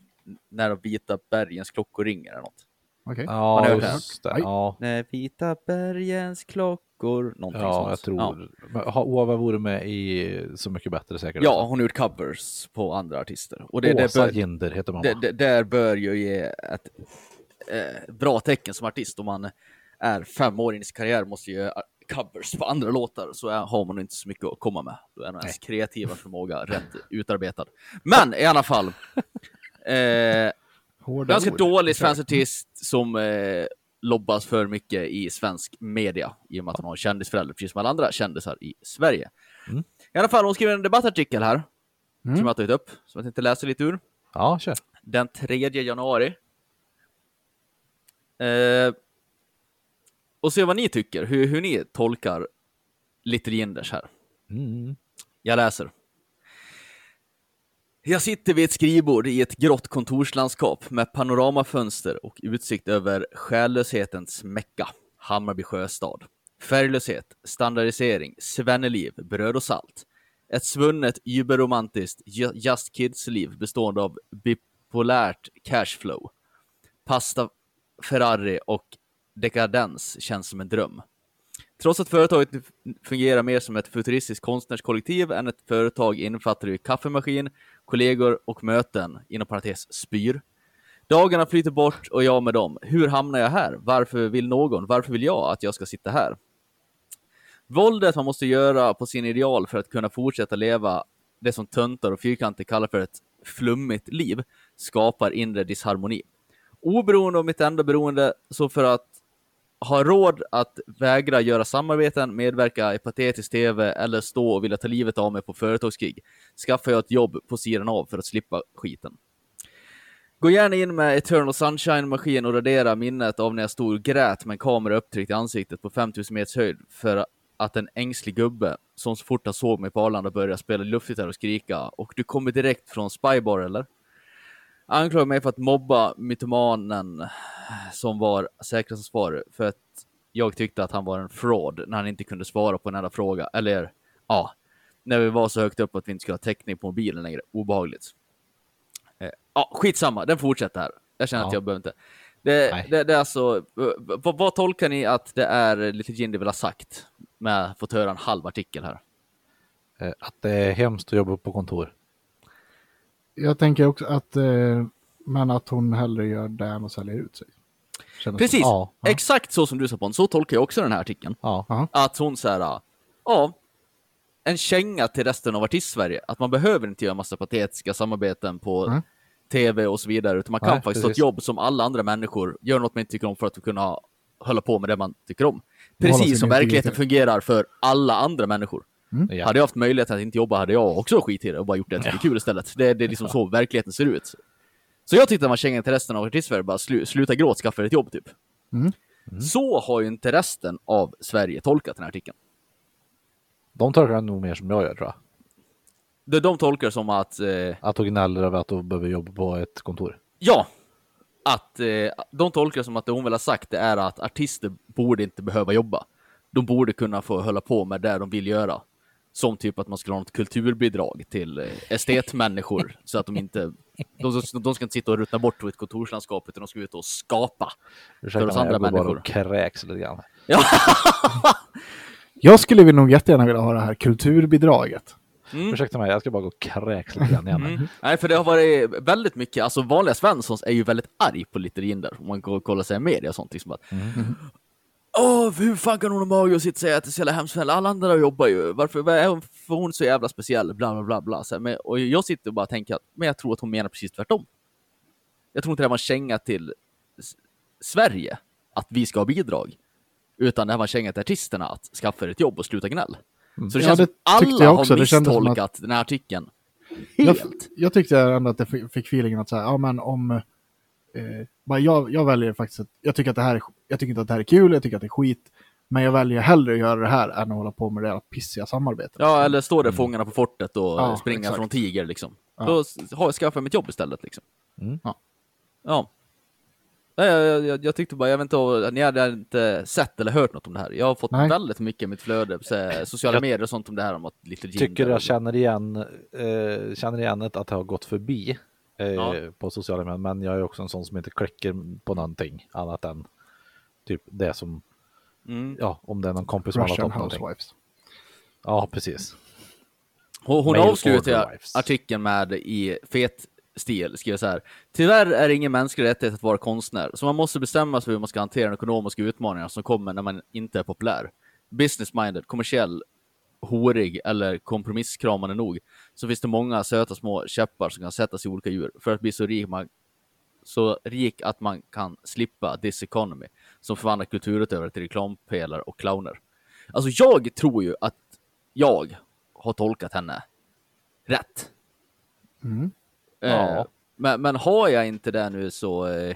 När de vita bergens klockor ringer eller något. Okej. Ni Ja, just det. Ja, När vita bergens klockor, någonting ja sånt. jag tror. Ja. Har Ova varit med i Så mycket bättre säkert? ja, hon har gjort covers på andra artister. Och det, det, Åsa bör, Ginder heter mamma. det, det där bör ju ge ett eh, bra tecken som artist om man är fem år in i sin karriär måste göra covers på andra låtar så är, har man inte så mycket att komma med. Då är ens kreativa förmåga rätt utarbetad. Men i alla fall. [laughs] Eh, Hårda ganska ord. dålig svensk artist som eh, lobbas för mycket i svensk media i och med att hon har en kändisförälder precis som alla andra kändisar i Sverige. Mm. I alla fall, hon skriver en debattartikel här Mm. som jag har tagit upp, som jag tänkte läsa lite ur Ja, kör. den 3 januari. Eh, och se vad ni tycker, hur, hur ni tolkar Little Ginders här. Mm. Jag läser. Jag sitter vid ett skrivbord i ett grått kontorslandskap med panoramafönster och utsikt över själlöshetens mecka, Hammarby sjöstad. Färglöshet, standardisering, svenneliv, bröd och salt. Ett svunnet, überromantiskt Just Kids-liv bestående av bipolärt cashflow. Pasta, Ferrari och dekadens känns som en dröm. Trots att företaget fungerar mer som ett futuristiskt konstnärskollektiv än ett företag innefattar det kaffemaskin, kollegor och möten, inom parentes spyr. Dagarna flyter bort och jag med dem. Hur hamnar jag här? Varför vill någon? Varför vill jag att jag ska sitta här? Våldet man måste göra på sin ideal för att kunna fortsätta leva det som töntar och fyrkanter kallar för ett flummigt liv skapar inre disharmoni. Oberoende av mitt enda beroende, så för att har råd att vägra göra samarbeten, medverka i patetisk tv eller stå och vilja ta livet av mig på företagskrig, skaffar jag ett jobb på sidan av för att slippa skiten. Gå gärna in med Eternal Sunshine-maskin och radera minnet av när jag stod och grät med en kamera upptryckt i ansiktet på 5000 meters höjd för att en ängslig gubbe, som så fort han såg mig på Arlanda började spela luftgitarr och skrika och du kommer direkt från Spybar eller? Anklagar mig för att mobba mytomanen som var säkerhetsansvarig för att jag tyckte att han var en fraud när han inte kunde svara på en enda fråga. Eller ja, när vi var så högt upp att vi inte skulle ha täckning på mobilen längre. Obehagligt. Eh, Ja, skitsamma, den fortsätter här. Jag känner att Ja. jag behöver inte. Det, det, det är alltså, v- v- vad tolkar ni att det är lite Jindy vill ha sagt med att fått höra en halv artikel här? Eh, Att det är hemskt att jobba på kontor. Jag tänker också att, eh, men att hon hellre gör det än att sälja ut sig. Känns Precis, Ja, ja. exakt så som du sa på så tolkar jag också den här artikeln. Ja. Att hon säger, ja, en känga till resten av artist-Sverige. Att man behöver inte göra massa patetiska samarbeten på Mm. tv och så vidare, utan man kan Nej, faktiskt ta ett jobb som alla andra människor, gör något man inte tycker om för att kunna hålla på med det man tycker om. Precis som verkligheten fungerar för alla andra människor. Ja. Hade jag haft möjlighet att inte jobba hade jag också skit i det och bara gjort det som är kul istället. Det, det är liksom så verkligheten ser ut. Så jag tyckte att man känga till resten av artist-Sverige bara slu, sluta gråt, skaffa ett jobb typ. Mm. Så har ju inte resten av Sverige tolkat den här artikeln. de tolkar det nog mer som jag gör tror jag. De, de tolkar som att, eh, Att hon gnäller över att hon behöver jobba på ett kontor. ja, att eh, de tolkar som att det hon vill ha sagt det är att artister borde inte behöva jobba. De borde kunna få hålla på med det de vill göra. Som typ att man skulle ha något kulturbidrag till eh, estetmänniskor [laughs] så att de inte, de, de ska inte sitta och ruttna bort på ett kontorslandskap utan de ska ut och skapa. Ursäkta oss mig, andra jag går bara människor. och kräks lite grann. Ja, [laughs] Jag skulle nog jättegärna vilja ha det här kulturbidraget. Mm. Ursäkta mig, jag ska bara gå och kräks lite grann igen. Mm. Nej, för det har varit väldigt mycket, alltså vanliga Svenssons är ju väldigt arg på Littorin där, om man går och kollar sig i media och sånt. Liksom att, Åh, hur fan kan hon ha mage att sitta och säga att det är så jävla hemskt, för alla andra jobbar ju, varför vad är hon, för hon är så jävla speciell, bla bla bla. bla. Så här, men, och jag sitter och bara tänker att, men jag tror att hon menar precis tvärtom. Jag tror inte det var en känga till Sverige, att vi ska ha bidrag, utan det var en känga till artisterna att skaffa ett jobb och sluta gnäll. Så det Ja, känns det som alla jag också. har som att- misstolkat den här artikeln. Jag, Helt. jag tyckte ändå att det fick feelingen att säga, ja men om... Eh, bara jag, jag väljer faktiskt att, jag tycker att det här är, jag tycker inte att det här är kul, jag tycker att det är skit. Men jag väljer hellre att göra det här än att hålla på med det här pissiga samarbetet. Ja, eller står där fångarna på fortet och Ja, springa exakt. från tiger liksom. Ja. Då s- har jag skaffat mitt jobb istället liksom. Mm. Ja. Ja. Jag, jag, jag tyckte bara, jag vet inte, ni hade inte sett eller hört något om det här. Jag har fått Nej. väldigt mycket i mitt flöde, så, här, sociala Jag medier och sånt om det här om att lite Tycker jag känner igen, eh, känner igen att det har gått förbi eh, Ja. på sociala medier. Men jag är också en sån som inte klickar på någonting annat än typ det som, Mm. ja, om det är någon kompis som har lagt upp någonting. Ja, precis. Hon, hon avslutar artikeln med i fet stil, skriver så här. Tyvärr är det ingen mänsklig rättighet att vara konstnär, så man måste bestämma sig för hur man ska hantera de ekonomiska utmaningarna som kommer när man inte är populär. Business-minded, kommersiell, horig eller kompromisskramande nog, så finns det många söta små käppar som kan sättas i olika djur för att bli så rik, man, så rik att man kan slippa this economy, som förvandlar kulturutövare till reklampelare och clowner. Alltså jag tror ju att jag har tolkat henne rätt. Mm. Eh, Ja. men, men har jag inte det nu så... Eh,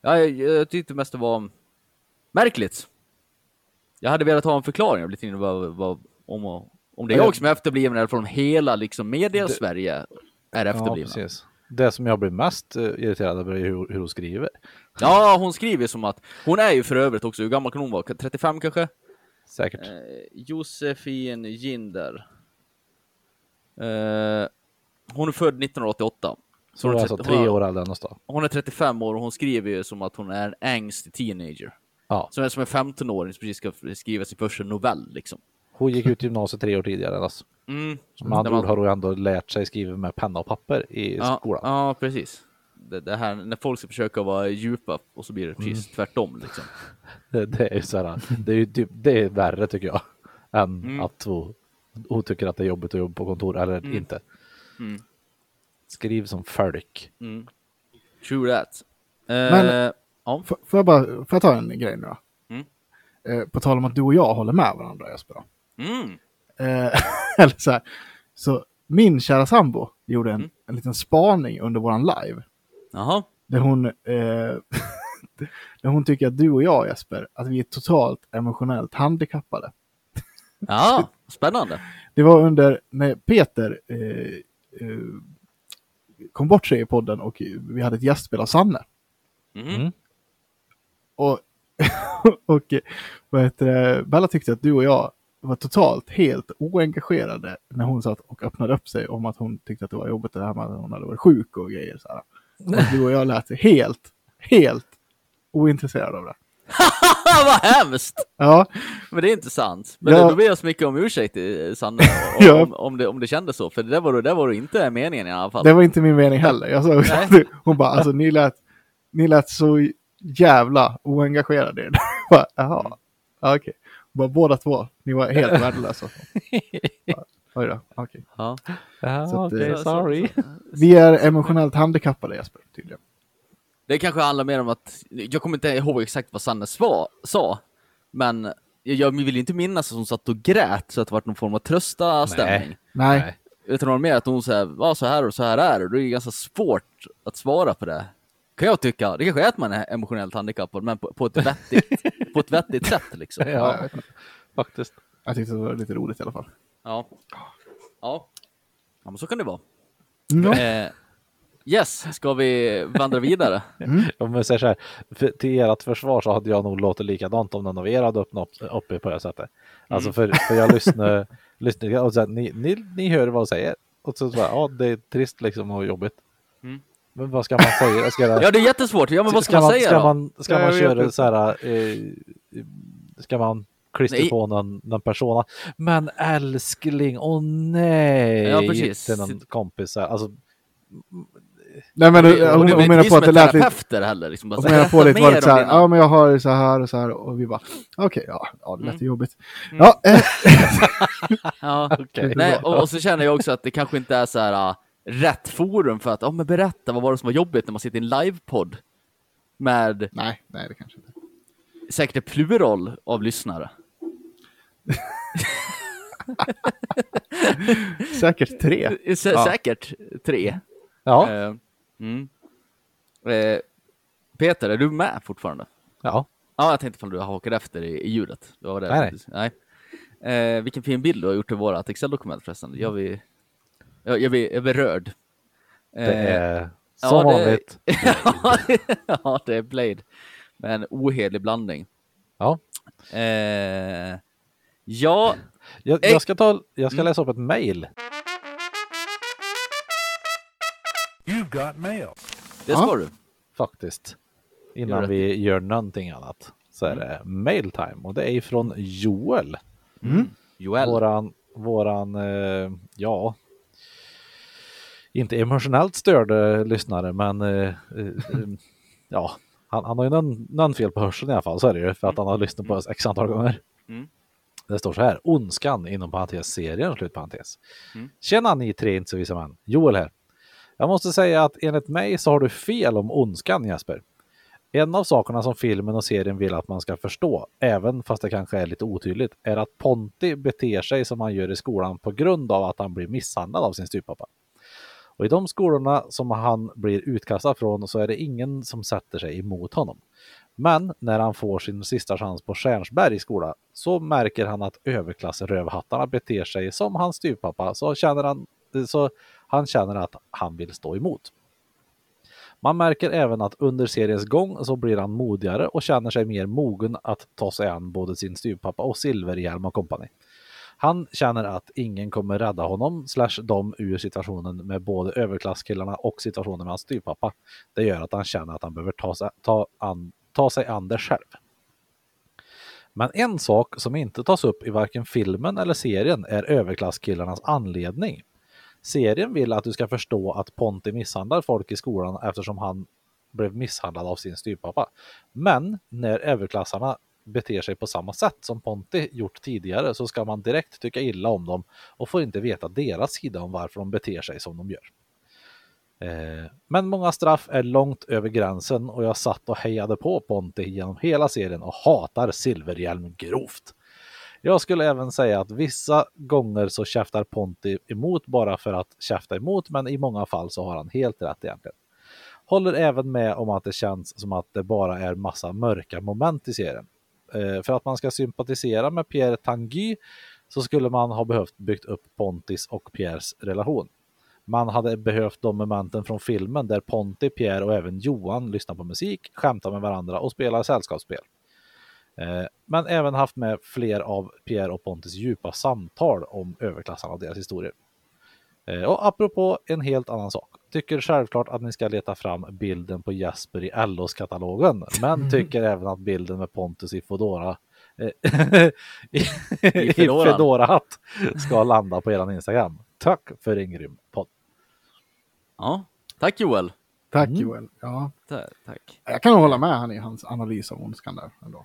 ja, jag, jag tyckte mest det var märkligt. Jag hade velat ha en förklaring lite vad, vad, om, om det är Ja, jag som är efterbliven eller från hela liksom, media-Sverige är Ja, efterblivna. Ja. Det som jag blir mest eh, irriterad över är hur, hur hon skriver. hon skriver som att... Hon är ju för övrigt också, hur gammal kan hon vara? 35 kanske? Säkert. Eh, Josefin Ginder. Eh, hon är född 1988. så hon är alltså tre år äldre än oss då. Hon är 35 år och hon skriver ju som att hon är en ängslig teenager. Ja. Som är som en 15-åring som precis ska skriva sin första novell liksom. Hon gick ut gymnasiet tre år tidigare än oss. Mm. Med andra När ord man- har hon ändå lärt sig skriva med penna och papper i ja, skolan. Ja, precis. Det, det här när folk ska försöka vara djupa och så blir det precis Mm. tvärtom liksom. [laughs] Det, det är ju så här, det är ju typ, det är värre tycker jag. Än Mm. att hon, hon tycker att det är jobbigt att jobba på kontor eller inte. Mm. Skriv som folk. Mm. True that. Eh, Men- ja. Får får jag bara, får jag ta en grej nu då? Mm. Eh, på tal om att du och jag håller med varandra Jesper. Mm. Eh, [laughs] eller så här. Så min kära sambo gjorde en, Mm. en liten spaning under våran live. Jaha. Där hon, eh, [laughs] där hon tycker att du och jag Jesper, att vi är totalt emotionellt handikappade. Ja, spännande. Det var under när Peter eh, eh, kom bort sig i podden och vi hade ett gästspel av Sanne. Mm. Mm. Och, [laughs] och eh, vad heter det, Bella tyckte att du och jag var totalt helt oengagerade när hon satt och öppnade upp sig om att hon tyckte att det var jobbigt det här med att hon hade varit sjuk och grejer. Så här. Och du och jag lät helt, helt ointresserade av det. [laughs] Vad hemskt! Ja, Men det är inte sant. Men Ja. då ber jag så mycket om ursäkt eh, Sanne, [laughs] Ja. om, om, det, om det kändes så. För det där var, det var inte meningen i alla fall. det var inte min mening heller. Jag sa, Nej. [laughs] hon bara, alltså ni lät, ni lät så jävla oengagerade Jaha, ja, okej. Bara båda två, ni var helt [laughs] värdelösa. Ja, Oj då, okej. Ja. Ja, okej, eh, sorry. Vi är emotionellt handikappade Jesper, tydligen. Det kanske handlar mer om att, jag kommer inte ihåg exakt vad Sanne sva, sa, men jag, jag vill inte minnas att hon satt och grät så att det var någon form av trösta stämning. Nej, Nej. Utan det var mer att hon sa, ja så här och så här är det, och det är ganska svårt att svara på det. Kan jag tycka. Det kanske är att man är emotionellt handikappad, men på, på, ett, vettigt, på ett vettigt sätt liksom. ja. [laughs] Ja, jag, faktiskt. jag tyckte det var lite roligt i alla fall. Ja. Ja. Ja, men så kan det vara. Ja. Eh, yes, ska vi vandra vidare? Om vi säger så här, för, till ert försvar så hade jag nog låtit likadant om någon av er hade öppnat upp, uppe på det sättet. Alltså för, för jag [laughs] lyssnar, lyssnar och så här, ni, ni, ni hör vad jag säger. Och så, så bara, ja det är trist liksom och jobbigt. Mm. Men vad ska man säga? Ska, det- Ja, det är jättesvårt. Ja, men vad ska, man säga ska då? man, ska Ja, man köra så här, eh, ska man klistra Nej. på någon, någon persona? Men älskling, åh nej! Ja, precis. Till någon kompis här. Alltså, Nej men Och hon, det- hon, inte menar på att det lät lite, heller. Liksom, bara hon menar på [laughs] lite var det så här, ja men jag har så här och så här och vi bara, okej, ja, ja det lät Mm. jobbigt. Ja, eh, [laughs] Ja. [laughs] okej. Nej, och, och så känner jag också att det kanske inte är så här uh, rätt forum för att, ja men berätta, vad var det som var jobbigt när man sitter i en livepodd med nej, nej det kanske inte. säkert ett plural av lyssnare. [laughs] Säkert tre. Sä Ja. Säkert tre. ja, Eh, mm. eh, Peter, är du med fortfarande? ja. Ja, jag tänkte ifall du hakade efter i, i ljudet. Det var det. Nej, nej. Eh, vilken fin bild du har gjort i vårat Excel-dokument förresten. Jag blir, jag, jag blir, jag blir rörd. Det Eh, är ja, som det- vanligt. [laughs] ja, det är Blade. Med en ohederlig blandning. Ja. Eh, ja, Jag, jag ska, ta, jag ska Mm. läsa upp ett mail. You've got mail. det Ja. ska du. faktiskt. Gör Innan rätt vi gör någonting annat. Så Mm. är det mail time och det är ifrån Joel. Joel. Våran, våran, eh, ja, inte emotionellt störd eh, lyssnare men eh, eh, [laughs] ja, han, han har ju någon, någon fel på hörseln i alla fall, så är det ju för att han har lyssnat på oss x antal gånger. Mm. Det står så här, Ondskan inom parentes serien, slut parentes. Mm. Tjena ni tre inte så visa män, Joel här. Jag måste säga att enligt mig så har du fel om ondskan Jesper. En av sakerna som filmen och serien vill att man ska förstå, även fast det kanske är lite otydligt, är att Ponti beter sig som han gör i skolan på grund av att han blir misshandlad av sin styvpappa. Och i de skolorna som han blir utkastad från så är det ingen som sätter sig emot honom. Men när han får sin sista chans på Stjärnsbergs skola så märker han att överklassrövhattarna beter sig som hans styvpappa så känner han, så han känner att han vill stå emot. Man märker även att under seriens gång så blir han modigare och känner sig mer mogen att ta sig an både sin styvpappa och Silverhjälm och kompani. Han känner att ingen kommer rädda honom slash dem ur situationen med både överklasskillarna och situationen med hans styvpappa. Det gör att han känner att han behöver ta sig, ta an, ta sig an det själv. Men en sak som inte tas upp i varken filmen eller serien är överklasskillarnas anledning. Serien vill att du ska förstå att Ponti misshandlar folk i skolan eftersom han blev misshandlad av sin styvpappa. Men när överklassarna beter sig på samma sätt som Ponti gjort tidigare så ska man direkt tycka illa om dem och får inte veta deras sida om varför de beter sig som de gör. Eh, men många straff är långt över gränsen och jag satt och hejade på Ponti genom hela serien och hatar Silverhjälm grovt. Jag skulle även säga att vissa gånger så käftar Ponti emot bara för att käfta emot, men i många fall så har han helt rätt egentligen. Håller även med om att det känns som att det bara är massa mörka moment i serien. Eh, för att man ska sympatisera med Pierre Tanguy så skulle man ha behövt byggt upp Pontis och Pierres relation. Man hade behövt de momenten från filmen där Ponti, Pierre och även Johan lyssnar på musik, skämtar med varandra och spelar sällskapsspel. Eh, men även haft med fler av Pierre och Pontis djupa samtal om överklassarna och deras historier. Eh, och apropå en helt annan sak tycker självklart att ni ska leta fram bilden på Jesper i LOs-katalogen, men tycker även att bilden med Pontus i Fodora eh, [laughs] i, i. Fedora-hatt ska landa på eran Instagram. Tack för en grym podd. Ja, tack Joel. Tack Mm. Joel. Ja, Ta- Tack. jag kan hålla med han i hans analys av ondskan där ändå.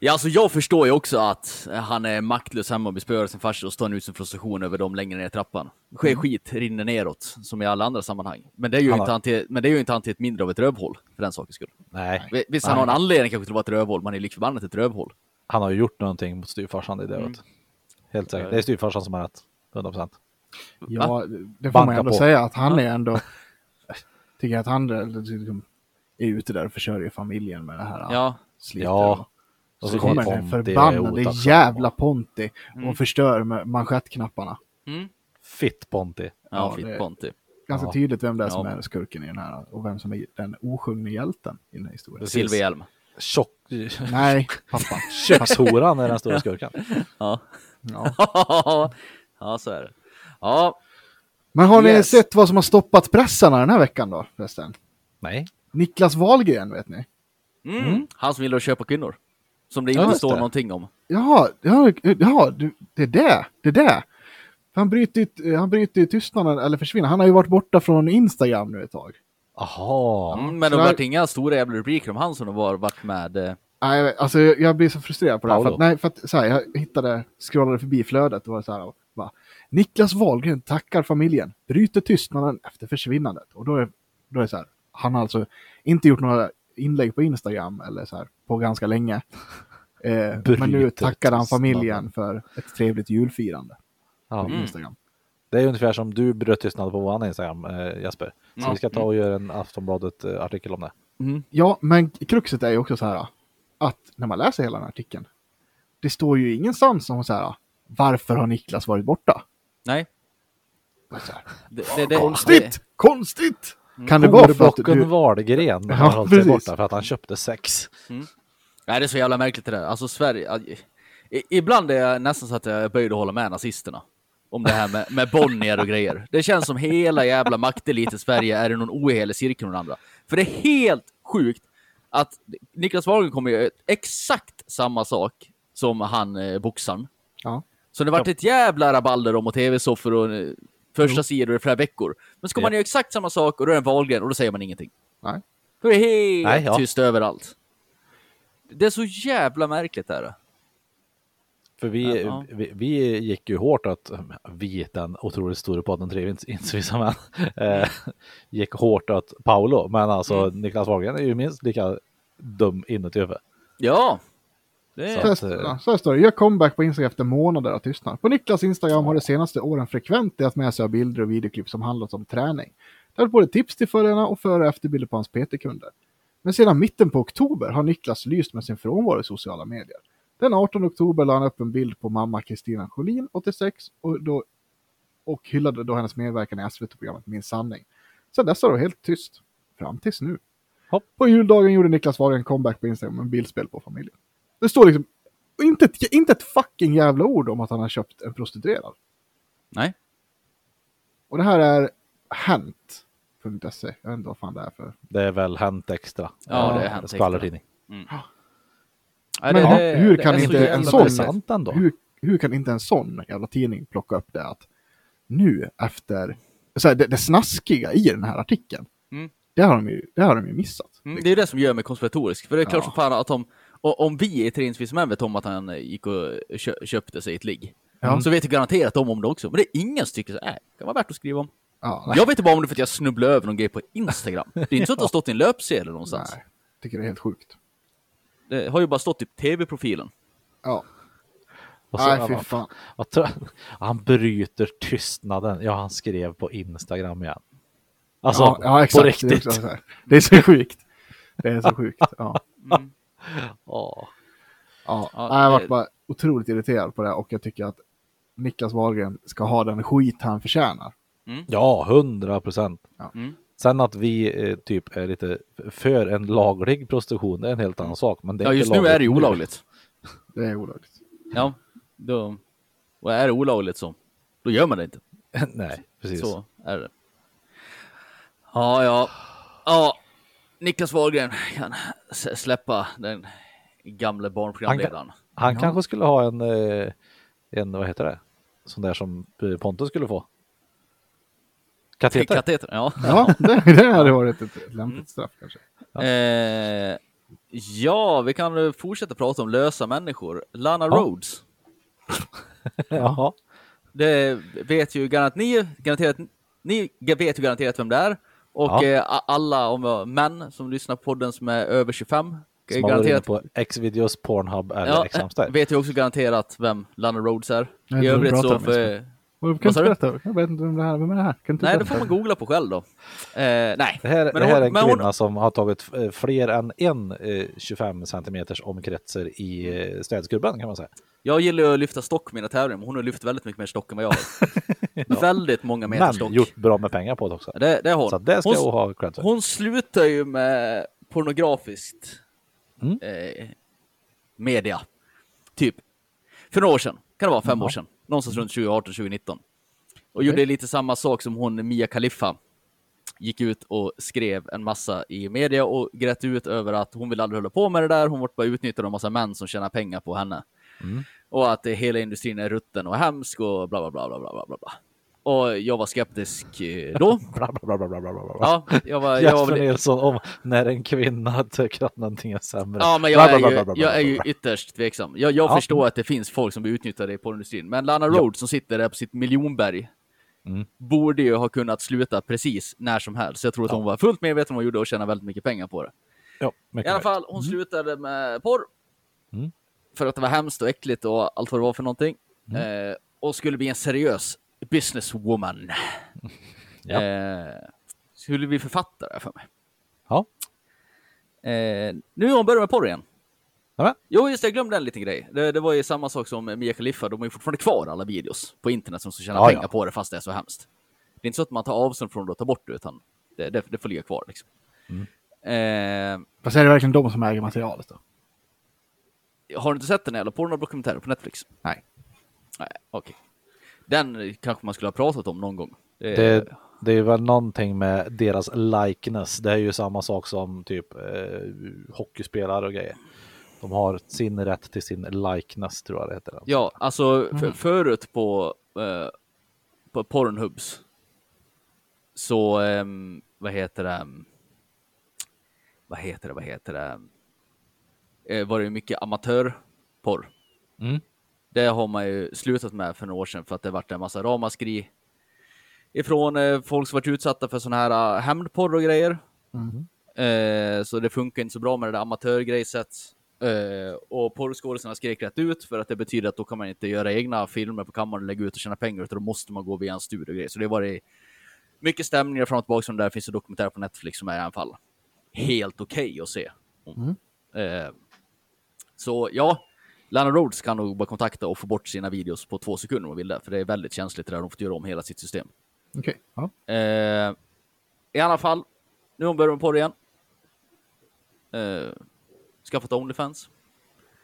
Ja, alltså jag förstår ju också att han är maktlös hemma och av sin farsa och står ut sin frustration över dem längre ner i trappan. Sker skit, rinner neråt, som i alla andra sammanhang. Men det är ju inte han till, men det är ju inte han till ett mindre av ett rövhål, för den sakens skull. Nej, Vi- Visst, han har en anledning kanske till att vara ett rövhål, men han är lik förbannat ett rövhål. han har ju gjort någonting mot styvfarsan i det. Mm. Helt säkert. Det är styvfarsan som har rätt. 100 procent. Ja, det får Banka man ändå på. säga att han är ändå, tycker att han är, liksom, är ute där och försörjer familjen med det här. Ja, sliter Ja. Och- Så så kommer den förbannade jävla Ponti Mm. och förstör manschettknapparna. mm. Fitt Ponti. ja, Ja, fitt Ponti. Ganska Ja. tydligt vem det är som Ja. är skurken i den här och vem som är den osjungne hjälten i den här historien. Silverhjälm. Tjock... Nej, pappa. [laughs] Kökshoran är den stora skurken. Ja. Ja. [laughs] ja, så är det. Ja, Men har ni Yes. sett vad som har stoppat pressarna den här veckan då förresten? Nej. Niklas Wahlgren vet ni? mm. han som gillar att köpa kvinnor. Som det Ja, inte just står det. någonting om. Jaha, ja, ja det är det, det är det. Han bryter, han bryter tystnaden, eller försvinner. Han har ju varit borta från Instagram nu ett tag. Aha. Mm, men det har varit inga stora jävla rubriker om han som har varit med. eh, Nej, alltså jag, blir så frustrerad på det här. För att, nej, för att, så här, jag hittade, scrollade förbi flödet och var så här, va, Niklas Wahlgren tackar familjen, bryter tystnaden efter försvinnandet. Och då är, då är det så här, han har alltså inte gjort några inlägg på Instagram eller så här på ganska länge. [laughs] Eh, men nu tackar han familjen för ett trevligt julfirande Ja. på Mm. Instagram. Det är ungefär som du bröt tystnad på vår Instagram, eh, Jesper. Så Mm. vi ska ta och göra en Aftonbladet-artikel om det. Ja, men kruxet är ju också så här att när man läser hela den här artikeln, det står ju ingenstans om så här, varför har Niklas varit borta? Nej. Här, Det, det, det, Konstigt! Konstigt! Kan det vara för att du... Wahlgren Ja, har hållit sig borta för att han köpte sex. Nej, det är så jävla märkligt det där. Alltså Sverige... I, ibland är jag nästan så att jag är böjd att hålla med nazisterna. Om det här med, med Bonnier och grejer. Det känns som hela jävla maktelit i Sverige är i någon ohelig cirkel med andra. För det är helt sjukt att Niklas Wahlgren kommer göra exakt samma sak som han eh, boxaren. Ja. Så det har varit ett jävla rabalder om och tv-soffor och eh, första sidor i flera veckor. Men ska man Ja. göra exakt samma sak och då är det en Wahlgren och då säger man ingenting. Nej. Då är det helt Nej, ja. tyst överallt. Det är så jävla märkligt det här. För vi, Ja. vi, vi gick ju hårt att, vi, den otroligt stora podden Tre insvisa män, [laughs] eh, gick hårt åt Paolo. Men alltså Mm. Niklas Wahlgren är ju minst lika dum inuti huvudet. Ja. Så att, eh, så här står det, gör comeback på Instagram efter månader av tystnad. På Niklas Instagram har de senaste åren frekvent delat med sig av bilder och videoklipp som handlat om träning. Har både tips till följarna och före och efterbilder på hans PT-kunder. Men sedan mitten på oktober har Niklas lyst med sin frånvaro i sociala medier. Den 18 oktober la han upp en bild på mamma Kristina Scholin, 86, och, då, och hyllade då hennes medverkan i SVT-programmet Min sanning. Sen dess har det helt tyst. Fram tills nu. Hopp. På juldagen gjorde Niklas Wahlgren comeback på Instagram med en bildspel på familjen. Det står liksom inte ett, inte ett fucking jävla ord om att han har köpt en prostituerad. Nej. Och det här är hänt.se. Jag vet inte vad fan det är för. Det är väl Hänt Extra. Ja, Eh, det är Hänt Extra. Skvallertidning. Nej, Men det- ja, det- hur det kan är så inte jävla en sån- märkligt. sant ändå. Hur, hur kan inte en sån jävla tidning plocka upp det att nu efter så här, det, det snaskiga i den här artikeln. Mm. Det, har de ju, det har de ju missat. Mm, det är det som gör mig konspiratorisk. För det är klart Ja. som fan att om, och om vi i Trinsvis män vet om att han eh, gick och kö, köpte sig ett ligg. Ja. Så vet jag garanterat om om det också. Men det är ingen som tycker så här, "Äh, det kan vara värt att skriva om. Ja, Jag vet bara om det för att jag snubblade över någon grej på Instagram. Det är inte så att det har stått i en löpsedel någonstans. nej, tycker det är helt sjukt. Det har ju bara stått i tv-profilen. Ja, Och så- nej fy fan. Han bryter tystnaden. Ja, han skrev på Instagram igen. Alltså, ja, ja, exakt. på Det är, riktigt. så här. det är så sjukt. Det är så [laughs] sjukt. Ja. Mm. Ja. Jag varit bara otroligt irriterad på det och jag tycker att Niklas Wahlgren ska ha den skit han förtjänar. Ja, hundra procent. Ja. Mm. Sen att vi eh, typ är lite för en laglig prostitution, det är en helt annan sak. Men det är Ja, just nu är det olagligt. Det är olagligt. Ja, då... Och är det olagligt så, då gör man det inte. [laughs] Nej, precis. Så är det. Ja, ja. Ja, Niklas Wahlgren kan släppa den gamle barnprogramledaren. Han Ja. kanske skulle ha en, eh, en, vad heter det, sån där som eh, Pontus skulle få. Kateter. Kateter, ja. Ja, det, det hade varit ett lämpligt straff kanske. Eh, ja, vi kan eh, fortsätta prata om lösa människor. Lana Ja. Rhodes. [laughs] Jaha. Det vet ju garanterat ni, garanterat, ni vet ju garanterat vem det är. Och Ja. eh, alla om jag, män som lyssnar på podden som är över 25 är Som inne garanterat, på Xvideos, Pornhub eller ja, X-Hamster. vet ju också garanterat vem Lana Rhodes är. Jag I övrigt så... För, Kan sa du berätta? Jag vet inte vem det här vem är det här? Kan nej, det får man googla på själv då. Eh, nej. Det här, Men det här hon- är en men kvinna hon- som har tagit eh, fler än en eh, 25 centimeters omkretsar i eh, städskrubben kan man säga. Jag gillar ju att lyfta stock i mina tävlingar, men hon har lyft väldigt mycket mer stock än vad jag har. [laughs] Väldigt många meter Men stock. gjort bra med pengar på det också. Det, det har hon. Så det ska hon, hon ha cred för. hon slutar ju med pornografiskt Mm. eh, media. Typ. För några år sedan. Kan det vara fem Jaha. år sedan. Någonstans runt 2018-2019. Och gjorde lite samma sak som hon Mia Khalifa. Gick ut och skrev en massa i media och grät ut över att hon vill aldrig hålla på med det där. Hon vart bara utnyttjad av en massa män som tjänar pengar på henne. Mm. Och att eh, hela industrin är rutten och hemsk och bla bla bla bla bla bla bla. Och jag var skeptisk eh, då. Bla, bla, bla, bla, bla, bla, bla. Ja, jag var... Jag var Jesper Nilsson om när en kvinna tycker att någonting är sämre. Ja, men jag är, bla, ju, bla, jag är ju ytterst tveksam. Jag, jag Ja. förstår att det finns folk som blir utnyttjade i porrindustrin, men Lana Ja. Rhodes som sitter där på sitt miljonberg Mm. borde ju ha kunnat sluta precis när som helst. Jag tror att hon var fullt medveten om vad hon gjorde och tjänade väldigt mycket pengar på det. Ja, I alla fall, hon slutade med porr. Mm. För att det var hemskt och äckligt och allt vad det var för någonting. Mm. Eh, och skulle bli en seriös businesswoman. [laughs] Ja. Eh, skulle bli författare för mig. Ja. Eh, nu har hon börjat med porr igen. Nämen. Jo, just det, jag glömde en liten grej. Det, det var ju samma sak som Mia Khalifa, de har ju fortfarande kvar alla videos på internet som ska tjäna Ja, pengar ja. på det fast det är så hemskt. Det är inte så att man tar avstånd från det och tar bort det, utan det, det, det får ligga kvar liksom. Mm. Eh, Fast är det verkligen de som äger materialet då? Har du inte sett den jävla pornodokumentären på Netflix? Nej. Nej, okej. Den eh, kanske man skulle ha pratat om någon gång. Det, Det, det är väl någonting med deras likeness. Det är ju samma sak som typ eh, hockeyspelare och grejer. De har sin rätt till sin likeness tror jag det heter. Ja, alltså Mm. för, förut på, eh, på Pornhubs så, ehm, vad heter det? Vad heter det, vad heter det? Eh, var det mycket amatörporr. Mm. Det har man ju slutat med för några år sedan för att det varit en massa ramaskri ifrån eh, folk som varit utsatta för sådana här uh, hämndporr och grejer. Eh, så det funkar inte så bra med det där amatörgrejset. Eh, och porrskådisarna skrek rätt ut för att det betyder att då kan man inte göra egna filmer på kammaren och lägga ut och tjäna pengar utan då måste man gå via en studio och grejer. Så det var det mycket stämningar fram och tillbaka som där finns det dokumentär på Netflix som är i alla fall helt okej att se. Mm. Eh, så ja, Lana Rhodes kan nog bara kontakta och få bort sina videos på två sekunder om hon vill det, för det är väldigt känsligt det där. De får göra om hela sitt system. Okej. Ja. Eh, I alla fall, nu har hon börjat på det igen. Eh, skaffat Onlyfans.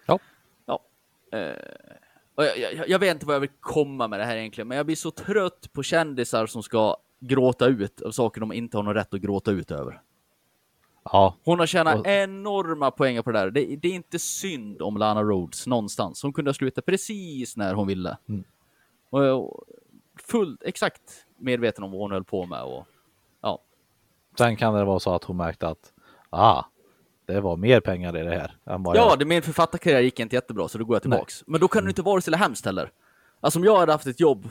Ja. Ja. Eh, jag, jag, jag vet inte vad jag vill komma med det här egentligen, men jag blir så trött på kändisar som ska gråta ut av saker de inte har någon rätt att gråta ut över. Ja, Hon har tjänat Och- enorma poäng på det där. Det, det är inte synd om Lana Rhodes någonstans. Hon kunde ha slutat precis när hon ville. Mm. Och fullt exakt medveten om vad hon höll på med. Och, ja. sen kan det vara så att hon märkte att ah, det var mer pengar i det här. Än vad ja, jag... det, min författarkarriär gick inte jättebra, så då går jag Nej. Mm. tillbaks. Men då kan det inte vara så hemskt heller. Alltså om jag hade haft ett jobb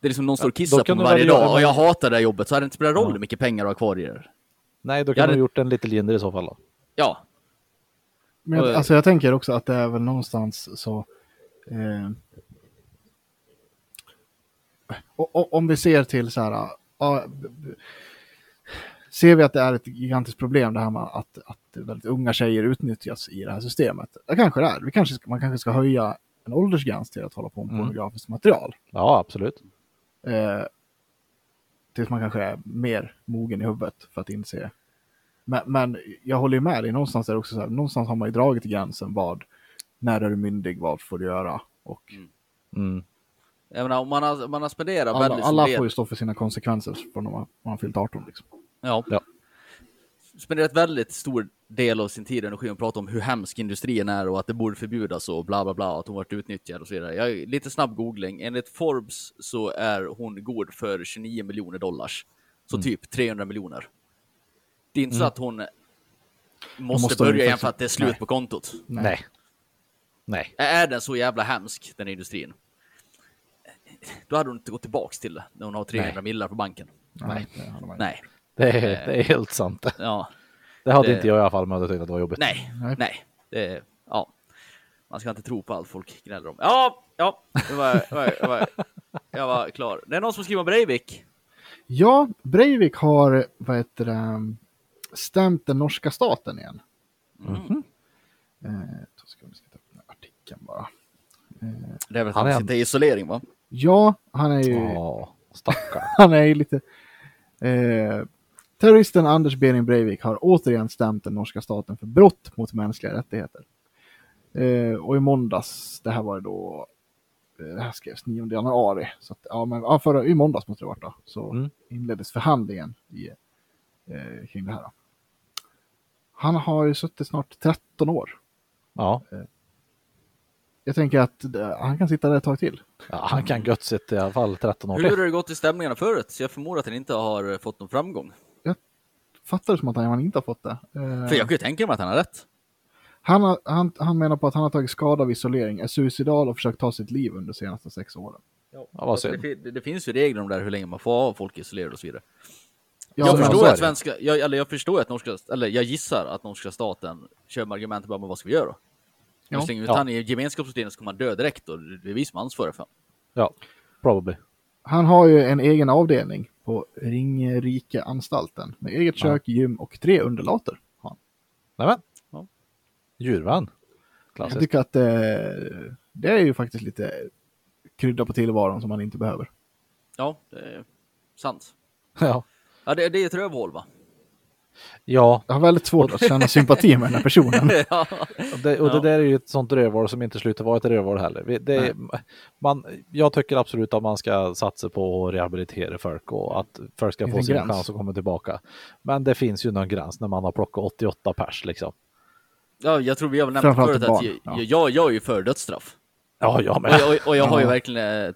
det är liksom någon står och Ja, kissar då på mig varje dag och jag hatar det här jobbet så hade det inte spelat roll Ja. hur mycket pengar du har kvar i det. Nej, då kan hade- du ha gjort en lite lindrig i så fall. Då. Ja, Men jag, alltså jag tänker också att det är väl någonstans så... Eh, och, och, om vi ser till så här... ja, b- ser vi att det är ett gigantiskt problem det här med att, att väldigt unga tjejer utnyttjas i det här systemet? Det kanske det är. Vi kanske, man kanske ska höja en åldersgräns till att hålla på med Mm. pornografiskt material. Ja, absolut. Eh, tills man kanske är mer mogen i huvudet för att inse. Men, men jag håller ju med dig, någonstans är det också så här, någonstans har man ju dragit gränsen vad, när är du myndig, vad får du göra? Och Mm. Jag menar, om man har, man har spenderat Alla, väldigt alla får ju stå för sina konsekvenser från när man, man har fyllt 18 liksom. ja, Ja. Spenderat väldigt stor del av sin tid och energi och prata om hur hemsk industrin är och att det borde förbjudas och bla bla bla, att hon varit utnyttjad och så vidare. Jag, lite snabb googling. Enligt Forbes så är hon god för 29 miljoner dollars. Så Mm. typ 300 miljoner. Det är inte så att hon måste, måste börja igen för att det är slut nej. på kontot. Nej. Nej. Är den så jävla hemsk, den industrin? Då hade hon inte gått tillbaks till det när hon har 300 Nej. millar på banken. Nej. Nej, Det är, det är helt sant. ja, Det hade Det- inte jag i alla fall, men jag tyckte att det var jobbigt. nej, Nej. nej. Det, ja. Man ska inte tro på allt folk gnäller om. Ja, ja, det var, jag, var, jag, var, jag var klar. Det är någon som skriver om Breivik. Ja, Breivik har, vad heter det, stämt den norska staten igen. Mm. Eh, då ska vi ska ta upp den här artikeln bara. Det är väl Han han är- sitter i isolering va? Ja, han är ju, Ja, stackarn. [laughs] han är ju lite... Eh, terroristen Anders Behring Breivik har återigen stämt den norska staten för brott mot mänskliga rättigheter. Eh, och i måndags, det här var då, eh, det här skrevs 9 januari, så att, ja, men, ja, förra, i måndags måste det varit då, så Mm. inleddes förhandlingen i, eh, kring det här. Då. Han har ju suttit snart 13 år. Ja, Jag tänker att eh, han kan sitta där ett tag till. ja han kan gött sitta i alla fall 13 år Hur har det gått i stämningarna förut? Så jag förmodar att han inte har fått någon framgång. Fattar det som att han inte har fått det. Eh, För jag kan ju tänka mig att han har rätt. Han, har, han, han menar på att han har tagit skada av isolering, är suicidal och försökt ta sitt liv under de senaste sex åren. Ja, vad det, fin- det finns ju regler om det här, hur länge man får ha folk isolerade och så vidare. Ja, jag förstår att det. svenska, jag, eller jag förstår att norska, eller jag gissar att norska staten kör med argumentet bara, men vad ska vi göra då? Ja. Ja. Slänger ut Ja. han i gemenskapssystemet så kommer han dö direkt och det är vi som är ansvariga för honom. Ja, probably. Han har ju en egen avdelning på Ringerike-anstalten med eget Ja. kök, gym och tre underlater. Nämen. Ja. Djurvän. Jag Klassiskt. tycker att eh, det är ju faktiskt lite krydda på tillvaron som man inte behöver. Ja, det är sant. [laughs] Ja. Ja, det, det är ett rövhål va? Ja, Jag har väldigt svårt att känna sympati med den här personen. [laughs] ja. och, det, och det där är ju ett sånt rövhål som inte slutar vara ett rövhål heller. Det är, man, jag tycker absolut att man ska satsa på att rehabilitera folk och att folk ska få sin gräns. chans att komma tillbaka. Men det finns ju någon gräns när man har plockat 88 pers liksom. ja, jag tror vi har väl nämnt förut att jag, ja. jag, jag är ju för dödsstraff. Ja, jag Och med. jag, och jag har ju verkligen eh,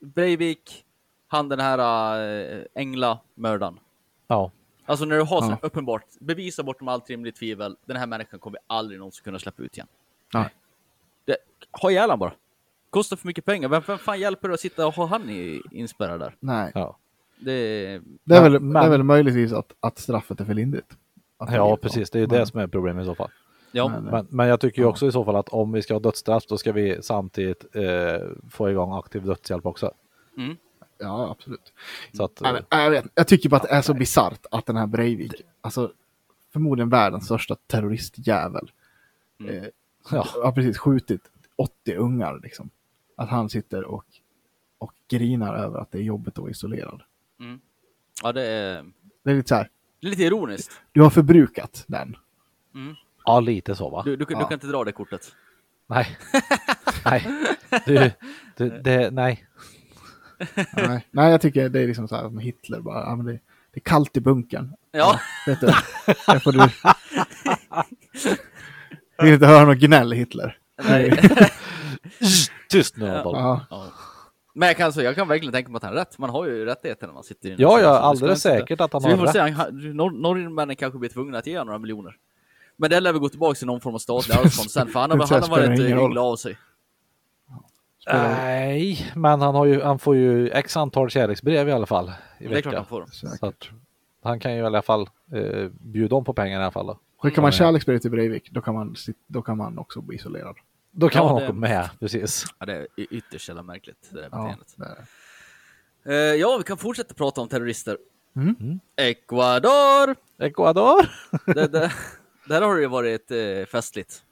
Breivik, han den här äh, Engla-mördaren. Ja, Alltså när du har så Ja. uppenbart, bevisa bortom allt rimligt tvivel, den här människan kommer vi aldrig någonsin kunna släppa ut igen. Nej. Det, ha ihjäl han bara. Kostar för mycket pengar. Vem, vem fan hjälper det att sitta och ha han i, inspärrad där? Nej, ja. Det, det är, väl, Men- det är väl möjligtvis att, att straffet är för lindrigt. Att ja precis. Det är ju Men- det som är problemet i så fall. ja, Men- Men, jag tycker ju Ja. också i så fall att om vi ska ha dödsstraff då ska vi samtidigt eh, få igång aktiv dödshjälp också. mm. Ja, absolut. Så att, Nej, men, jag, vet, jag tycker bara att det är så bisarrt att den här Breivik, alltså förmodligen världens största terroristjävel, Mm. eh, Ja. har precis skjutit 80 ungar liksom. Att han sitter och, och grinar över att det är jobbigt att vara isolerad. Mm. ja, det är, Det är lite så här, det är lite ironiskt. du har förbrukat den. Mm. ja, lite så va? Du, du, du Ja. kan inte dra det kortet. Nej. [laughs] nej. Du, du, det, nej. Nej, nej, jag tycker det är liksom så här med Hitler bara, ja, men det, det är kallt i bunkern. Ja, Vet du, det får du... Jag [laughs] vill inte höra något gnäll Hitler. nej. [laughs] Tyst nu Ja. Ja. Men jag kan, så, jag kan verkligen tänka mig att han har rätt. Man har ju rättigheter när man sitter i en Ja, ja, alldeles inte- säkert att han Så vi har får rätt. han- nor- norrmännen kanske blir tvungna att ge honom några miljoner. Men det lär vi gå tillbaka till någon form av statlig arvsfond sen, för han har, han har varit hygglig av sig. Nej, men han, har ju, han får ju x antal kärleksbrev i alla fall i Det är klart han veckan. får. Så säkert. att han kan ju i alla fall eh, bjuda om på pengar i alla fall. Då, Skickar man Ja. kärleksbrev till Breivik, då kan man, då kan man också bli isolerad. då kan Ja, man det- åka med, precis. Ja, det är ytterst jävla märkligt, det där Ja, beteendet. det är det. Eh, ja, vi kan fortsätta prata om terrorister. Mm. Ecuador! Ecuador! [laughs] det, det, där har det ju varit eh, festligt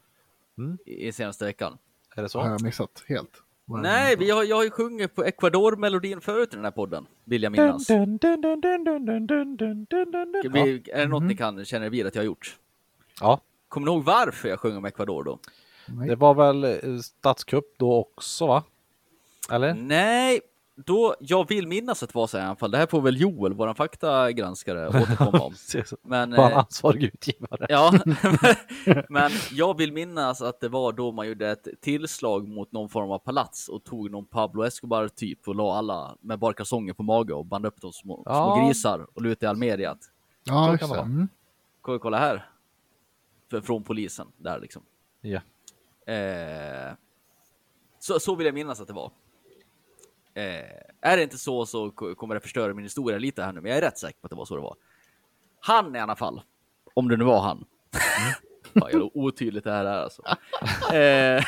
Mm. i, i senaste veckan. Är det så? har jag missat helt. Nej, vi har, jag har ju sjungit på Ecuador-melodin förut i den här podden, vill jag minnas. Dun, dun, dun, dun, dun, dun, dun, dun, dun, dun, dun. Ja. Vi, är det något ni kan känna er vid att jag har gjort? ja, Kommer ni ihåg varför jag sjöng om Ecuador då? Nej. det var väl eh, statskupp då också va? Eller? Nej, då, jag vill minnas att det var så här i alla fall. Det här får väl Joel, vår faktagranskare, [laughs] återkomma om. Men, Var han eh, ansvarig utgivare? Ja, [laughs] [laughs] men jag vill minnas att det var då man gjorde ett tillslag mot någon form av palats och tog någon Pablo Escobar typ och la alla med bara kalsonger på mage och band upp dem små, små Ja. grisar och lutade i Almeriat. Ja, Så just kan det. Mm. Kolla här? För, från polisen där liksom. Ja. Eh, så, så vill jag minnas att det var. Eh, är det inte så så ko- kommer det förstöra min historia lite här nu, men jag är rätt säker på att det var så det var. Han i alla fall, om det nu var han. Fan, jävla otydligt det här är alltså. Eh,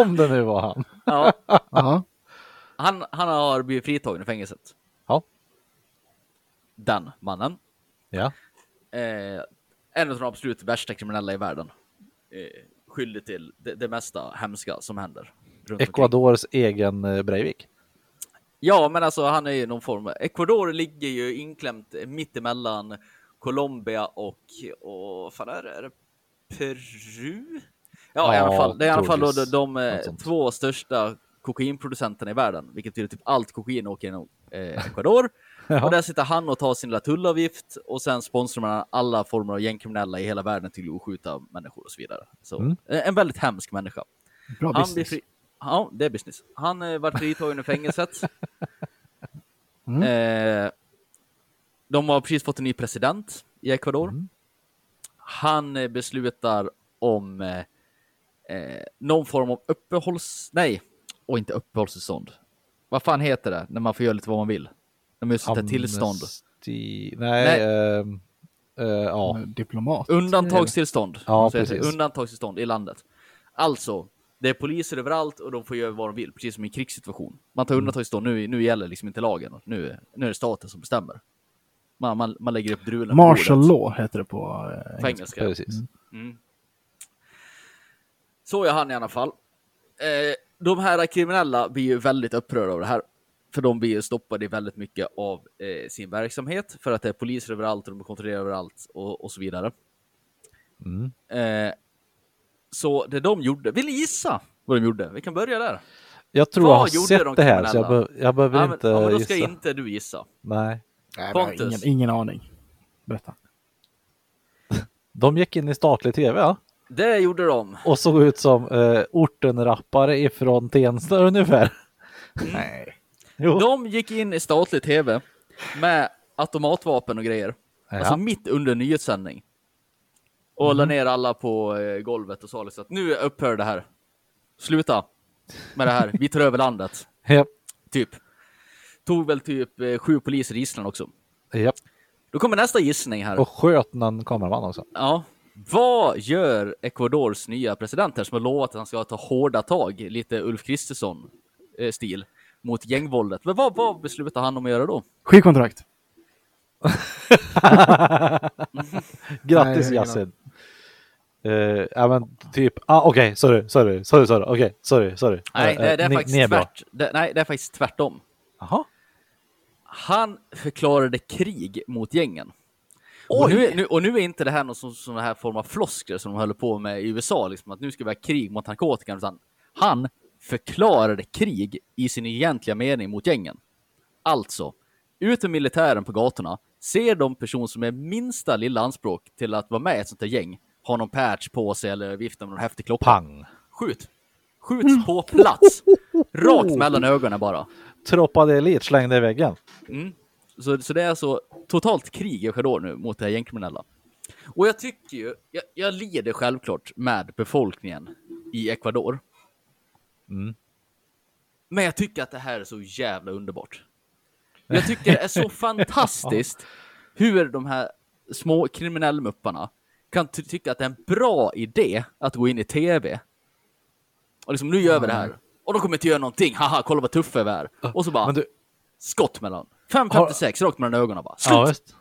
[laughs] Om det nu var han. ja, Ja. han, han har blivit fritagen i fängelset. Ja. Den mannen. Ja. Eh, en av de absolut värsta kriminella i världen. Eh, skyldig till det, det mesta hemska som händer. Ecuadors egen eh, Breivik. Ja, men alltså han är ju någon form. Ecuador ligger ju inklämt mittemellan Colombia och, och fan är det, är det Peru? Ja, i Ja, alla fall. Det är i alla fall då de, de eh, två största kokainproducenterna i världen, vilket betyder typ allt kokain åker genom eh, Ecuador. [laughs] Och där sitter han och tar sin lilla tullavgift och sen sponsrar man alla former av gängkriminella i hela världen till att skjuta människor och så vidare. Så Mm. en väldigt hemsk människa. Bra Han blir business. fri... Ja, det är business. Han eh, var fritagen i fängelset. [laughs] Mm. eh, de har precis fått en ny president i Ecuador. Mm. Han eh, beslutar om eh, eh, någon form av uppehålls... Nej, och inte uppehållstillstånd. Vad fan heter det när man får göra lite vad man vill? När man just ett tillstånd. Nej, Nej. ehm, eh, ja. Diplomat. Undantagstillstånd. Ja, precis. Undantagstillstånd i landet. Alltså, det är poliser överallt och de får göra vad de vill, precis som i en krigssituation. Man Mm. tar undantagstillstånd, nu, nu gäller liksom inte lagen. Nu, nu är det staten som bestämmer. Man, man, man lägger upp drulen Martial bordet. law heter det på eh, På engelska. Precis. Mm. Så är han i alla fall. Eh, de här kriminella blir ju väldigt upprörda av det här. För de blir ju stoppade i väldigt mycket av eh, sin verksamhet. För att det är poliser överallt och de kontrollerar överallt och, och så vidare. Mm. Eh, så det de gjorde, vill ni gissa vad de gjorde? Vi kan börja där. Jag tror Vad jag har gjorde sett de det här, så jag, be jag behöver Ja, men, inte ja, men då gissa. ska inte du gissa. Nej. Nej, Pontus. ingen, ingen aning. Berätta. [laughs] De gick in i statlig tv ja, Det gjorde de. och såg ut som eh, ortenrappare ifrån Tensta ungefär. Nej. Jo. De gick in i statlig tv med automatvapen och grejer. Ja. Alltså mitt under nyhetssändning. Och la ner alla på eh, golvet och sa liksom att nu upphör det här. Sluta med det här. Vi tar över landet. [laughs] Japp. Typ. Tog väl typ eh, sju poliser i gisslan också. Japp. Då kommer nästa gissning här. Och sköt någon kameraman också. Ja. Vad gör Ecuadors nya president här som har lovat att han ska ta hårda tag, lite Ulf Kristersson-stil, mot gängvåldet? Men vad, vad beslutar han om att göra då? Skivkontrakt. [laughs] [laughs] Grattis Yasin. Uh, ja men typ, ah, okej, sorry, sorry, sorry, sorry, okej, sorry, sorry. Nej, Eh, det, det, är ni- faktiskt tvärt, det, nej, det är faktiskt tvärtom. Jaha. Han förklarade krig mot gängen. Och nu, nu, och nu är inte det här någon sån, sån här form av floskler som de håller på med i USA, liksom att nu ska vi ha krig mot narkotikan, utan han förklarade krig i sin egentliga mening mot gängen. Alltså, ut med militären på gatorna, ser de person som är minsta lilla anspråk till att vara med i ett sånt här gäng, har någon patch på sig eller viftar med någon häftig klocka. Pang. Skjut! Skjuts på plats! Rakt mellan ögonen bara. Troppade elit slängde i väggen. Mm. Så, så det är alltså totalt krig i Ecuador nu mot det här gängkriminella. Och jag tycker ju, jag, jag lider självklart med befolkningen i Ecuador. Mm. Men jag tycker att det här är så jävla underbart. Jag tycker det är så [laughs] fantastiskt hur de här små kriminellmupparna kan ty- tycka att det är en bra idé att gå in i tv. Och liksom, nu gör vi det här. Och de kommer inte göra någonting. Haha, kolla vad tuffa vi är. Och så bara, du, skott mellan. 5.56 rakt mellan ögonen bara. Slut! ja.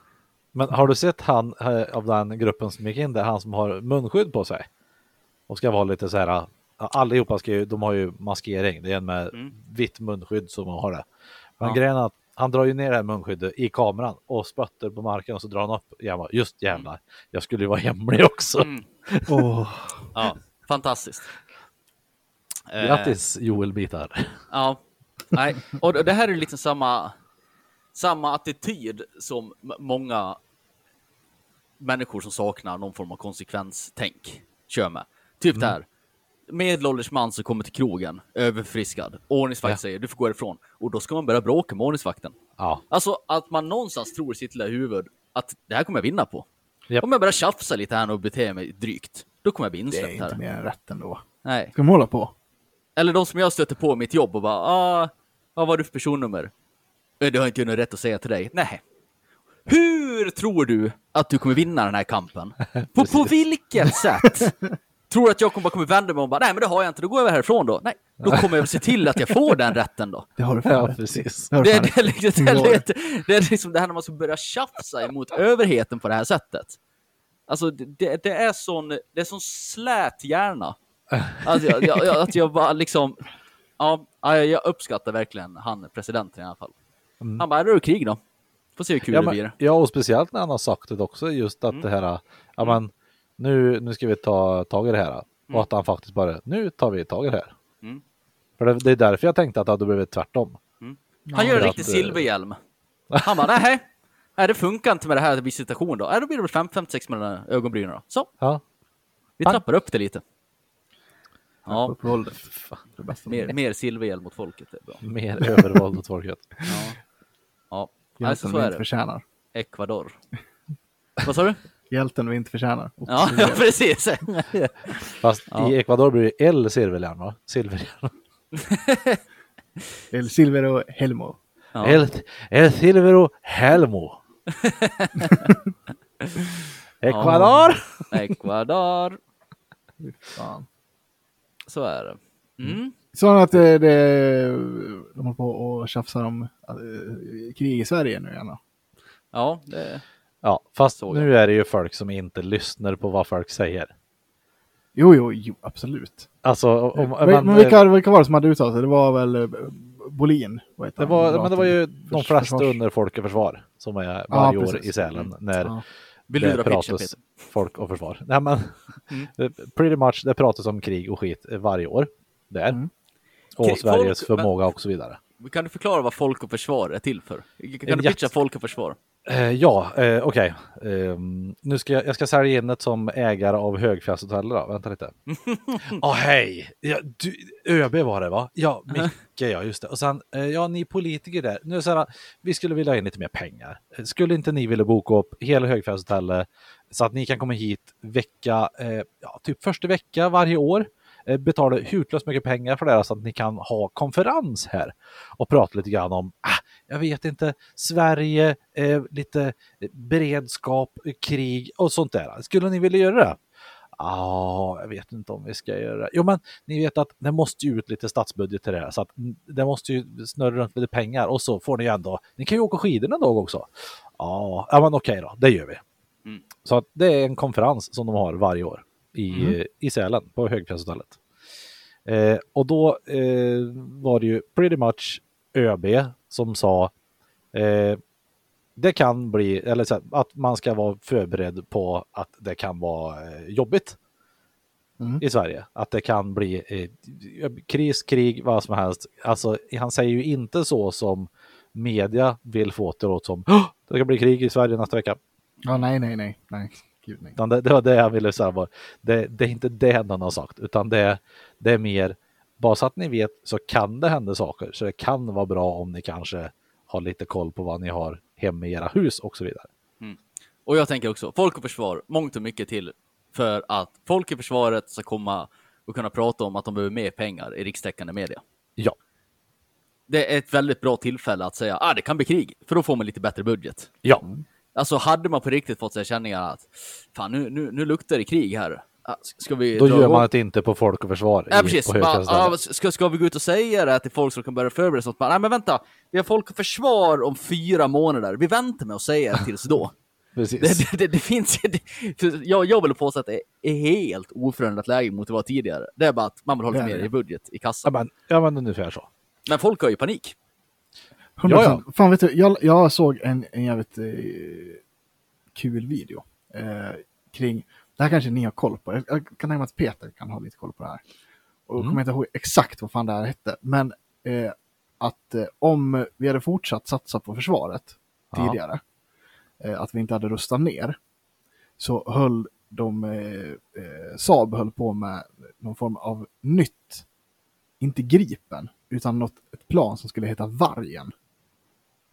Men har du sett han eh, av den gruppen som gick in där, han som har munskydd på sig? Och ska vara lite så här, ja, allihopa ska ju, de har ju maskering, det är en med Mm. vitt munskydd som har det. Men Ja. grejen är att han drar ju ner det här munskyddet i kameran och spötter på marken och så drar han upp, jävlar, just jävlar, jag skulle ju vara hemlig också. Mm. Åh. Ja, fantastiskt. Eh, Grattis Joel Bitar. Ja, Nej, och det här är liksom samma, samma attityd som många människor som saknar någon form av konsekvenstänk kör med. Typ det här. Medelålders man som kommer till krogen, överfriskad. Ordningsvakt Ja. säger du får gå ifrån. Och då ska man börja bråka med ordningsvakten. Ja, Alltså att man någonstans tror i sitt lilla huvud att det här kommer jag vinna på. Japp. Om jag börjar tjafsa lite här och bete mig drygt, då kommer jag bli Det är insläppt inte här. mer än rätt ändå. Nej. Ska de hålla på? Eller de som jag stöter på i mitt jobb och bara, ah, vad var du för personnummer? "Eh, Det har inte jag något rätt att säga till dig. Nej. Hur tror du att du kommer vinna den här kampen? [laughs] På, på vilket sätt? [laughs] Tror att jag kommer bara kommer vända mig och bara, nej men det har jag inte, då går jag härifrån då. Nej, då kommer jag se till att jag får den rätten då. Det har du ja precis. Det Det, det, liksom, det, är lite, det är liksom det här när man ska börja tjafsa emot överheten på det här sättet. Alltså det, det, är sån, det är sån slät hjärna. Att jag, jag, jag- att jag bara liksom, ja, ja, jag uppskattar verkligen han, presidenten i alla fall. Mm. Han bara, är det krig då. Får se hur kul Ja, det blir. men, ja, och speciellt när han har sagt det också, just att det här, ja men nu, nu ska vi ta tag i det här. Och att han faktiskt bara, nu tar vi tag i det här. Mm. För det, det är därför jag tänkte att det hade blivit tvärtom. Han gör en riktig att, silverhjälm. Han bara, nej, nej, det funkar inte med det här visitation då. Nej, då blir det väl 5-6 med de där ögonbrynen då. Så, Ja, vi trappar upp det lite. Ja, våldet. Det bästa. mer, mer silverhjälm mot folket. Är bra. mer övervåld mot folket. [laughs] Ja. Ja, alltså, så är det. förtjänar. Ecuador. Vad sa du? Hjälten vi inte förtjänar. Och Ja, ja [laughs] precis. Fast Ja. i Ecuador blir det El Silverhjälm va? Silverhjälm. [laughs] El Silvero Helmo. Ja. El, El Silvero Helmo. [laughs] Ecuador! Ecuador. Fan. Så är det. Mm. Så att det, det, de håller på och tjafsar om äh, krig i Sverige nu igen. då. Ja, det... Ja, fast nu är det ju folk som inte lyssnar på vad folk säger. Jo, jo, jo, absolut. Alltså, om, men, men, men vilka, vilka var det som hade uttalat sig? Det var väl eh, Bolin? vad heter det han? var, men det var ju de Förs- flesta försvars- under Folk och Försvar som är varje år precis. i Sälen när Ja. Vill du det dra pitchen pratas Peter? Folk och Försvar. Nej men, [laughs] Mm. pretty much det pratas om krig och skit varje år där. Mm. Och Krig- Sveriges folk- förmåga och så vidare. Kan du förklara vad Folk och Försvar är till för? Kan du En pitcha jätte- Folk och Försvar? Eh, ja, eh, okej. Ehm, nu ska jag, jag ska sälja in det som ägare av Högfjällshotellet då. Vänta lite. Åh [laughs] hej! Ja, du, ÖB var det va? Ja, Micke ja, just det. Och sen, eh, ja ni politiker där. Nu så här, vi skulle vilja ha in lite mer pengar. Eh, Skulle inte ni vilja boka upp hela Högfjällshotellet så att ni kan komma hit vecka, eh, ja, typ första vecka varje år. Eh, betala hutlöst mycket pengar för det så att ni kan ha konferens här och prata lite grann om, ah, jag vet inte, Sverige, eh, lite beredskap, krig och sånt där. Skulle ni vilja göra det? Ja, jag vet inte om vi ska göra det. Jo, men ni vet att det måste ju ut lite statsbudget till det här, så att det måste ju snurra runt lite pengar och så får ni ändå, ni kan ju åka skidor en dag också. Ja, men okej då, det gör vi. Mm. Så att det är en konferens som de har varje år i, Mm. i Sälen på Högfjällshotellet. Eh, och då eh, var det ju pretty much ÖB som sa eh, det kan bli, eller så här, att man ska vara förberedd på att det kan vara eh, jobbigt Mm. i Sverige. Att det kan bli eh, kris, krig, vad som helst. Alltså, han säger ju inte så som media vill få det låta som "Åh, det ska bli krig i Sverige nästa vecka. Ja, nej, nej, nej, nej. Gud, nej. Det, det var det jag ville säga. Det, det är inte det han har sagt, utan det, det är mer, bara så att ni vet så kan det hända saker. Så det kan vara bra om ni kanske har lite koll på vad ni har hemma i era hus och så vidare. Och jag tänker också, Folk och Försvar, mångt och mycket till för att folk i försvaret ska komma och kunna prata om att de behöver mer pengar i rikstäckande media. Ja, Det är ett väldigt bra tillfälle att säga ah, det kan bli krig, för då får man lite bättre budget. ja, Alltså hade man på riktigt fått sig känningar att fan nu, nu, nu luktar det krig här. Ah, Ska vi då gör man det inte på Folk och Försvar. Ja, i- precis. Högfjällsstället. ah, ska, ska vi gå ut och säga det till folk som kan börja förbereda sig? Nej, men vänta. Vi har folk och försvar om fyra månader. Vi väntar med att säga det tills då. [laughs] Precis. Det, det, det, det finns jag, jag vill påstå att det är helt oförändrat läge mot det var tidigare. Det är bara att man vill är mer i budget i Ja, kassan. men, ja, men ungefär så. Men folk har ju panik. 100%. Ja, Fan, vet du, jag, jag såg en, en jävligt eh, kul video eh, kring, det här kanske ni har koll på, jag, jag kan tänka mig att Peter kan ha lite koll på det här. Och Mm. kommer inte ihåg exakt vad fan det här hette, men eh, att eh, om vi hade fortsatt satsa på försvaret Ja. tidigare, eh, att vi inte hade rustat ner, så höll de, eh, eh, Saab höll på med någon form av nytt, inte Gripen, utan något, ett plan som skulle heta Vargen.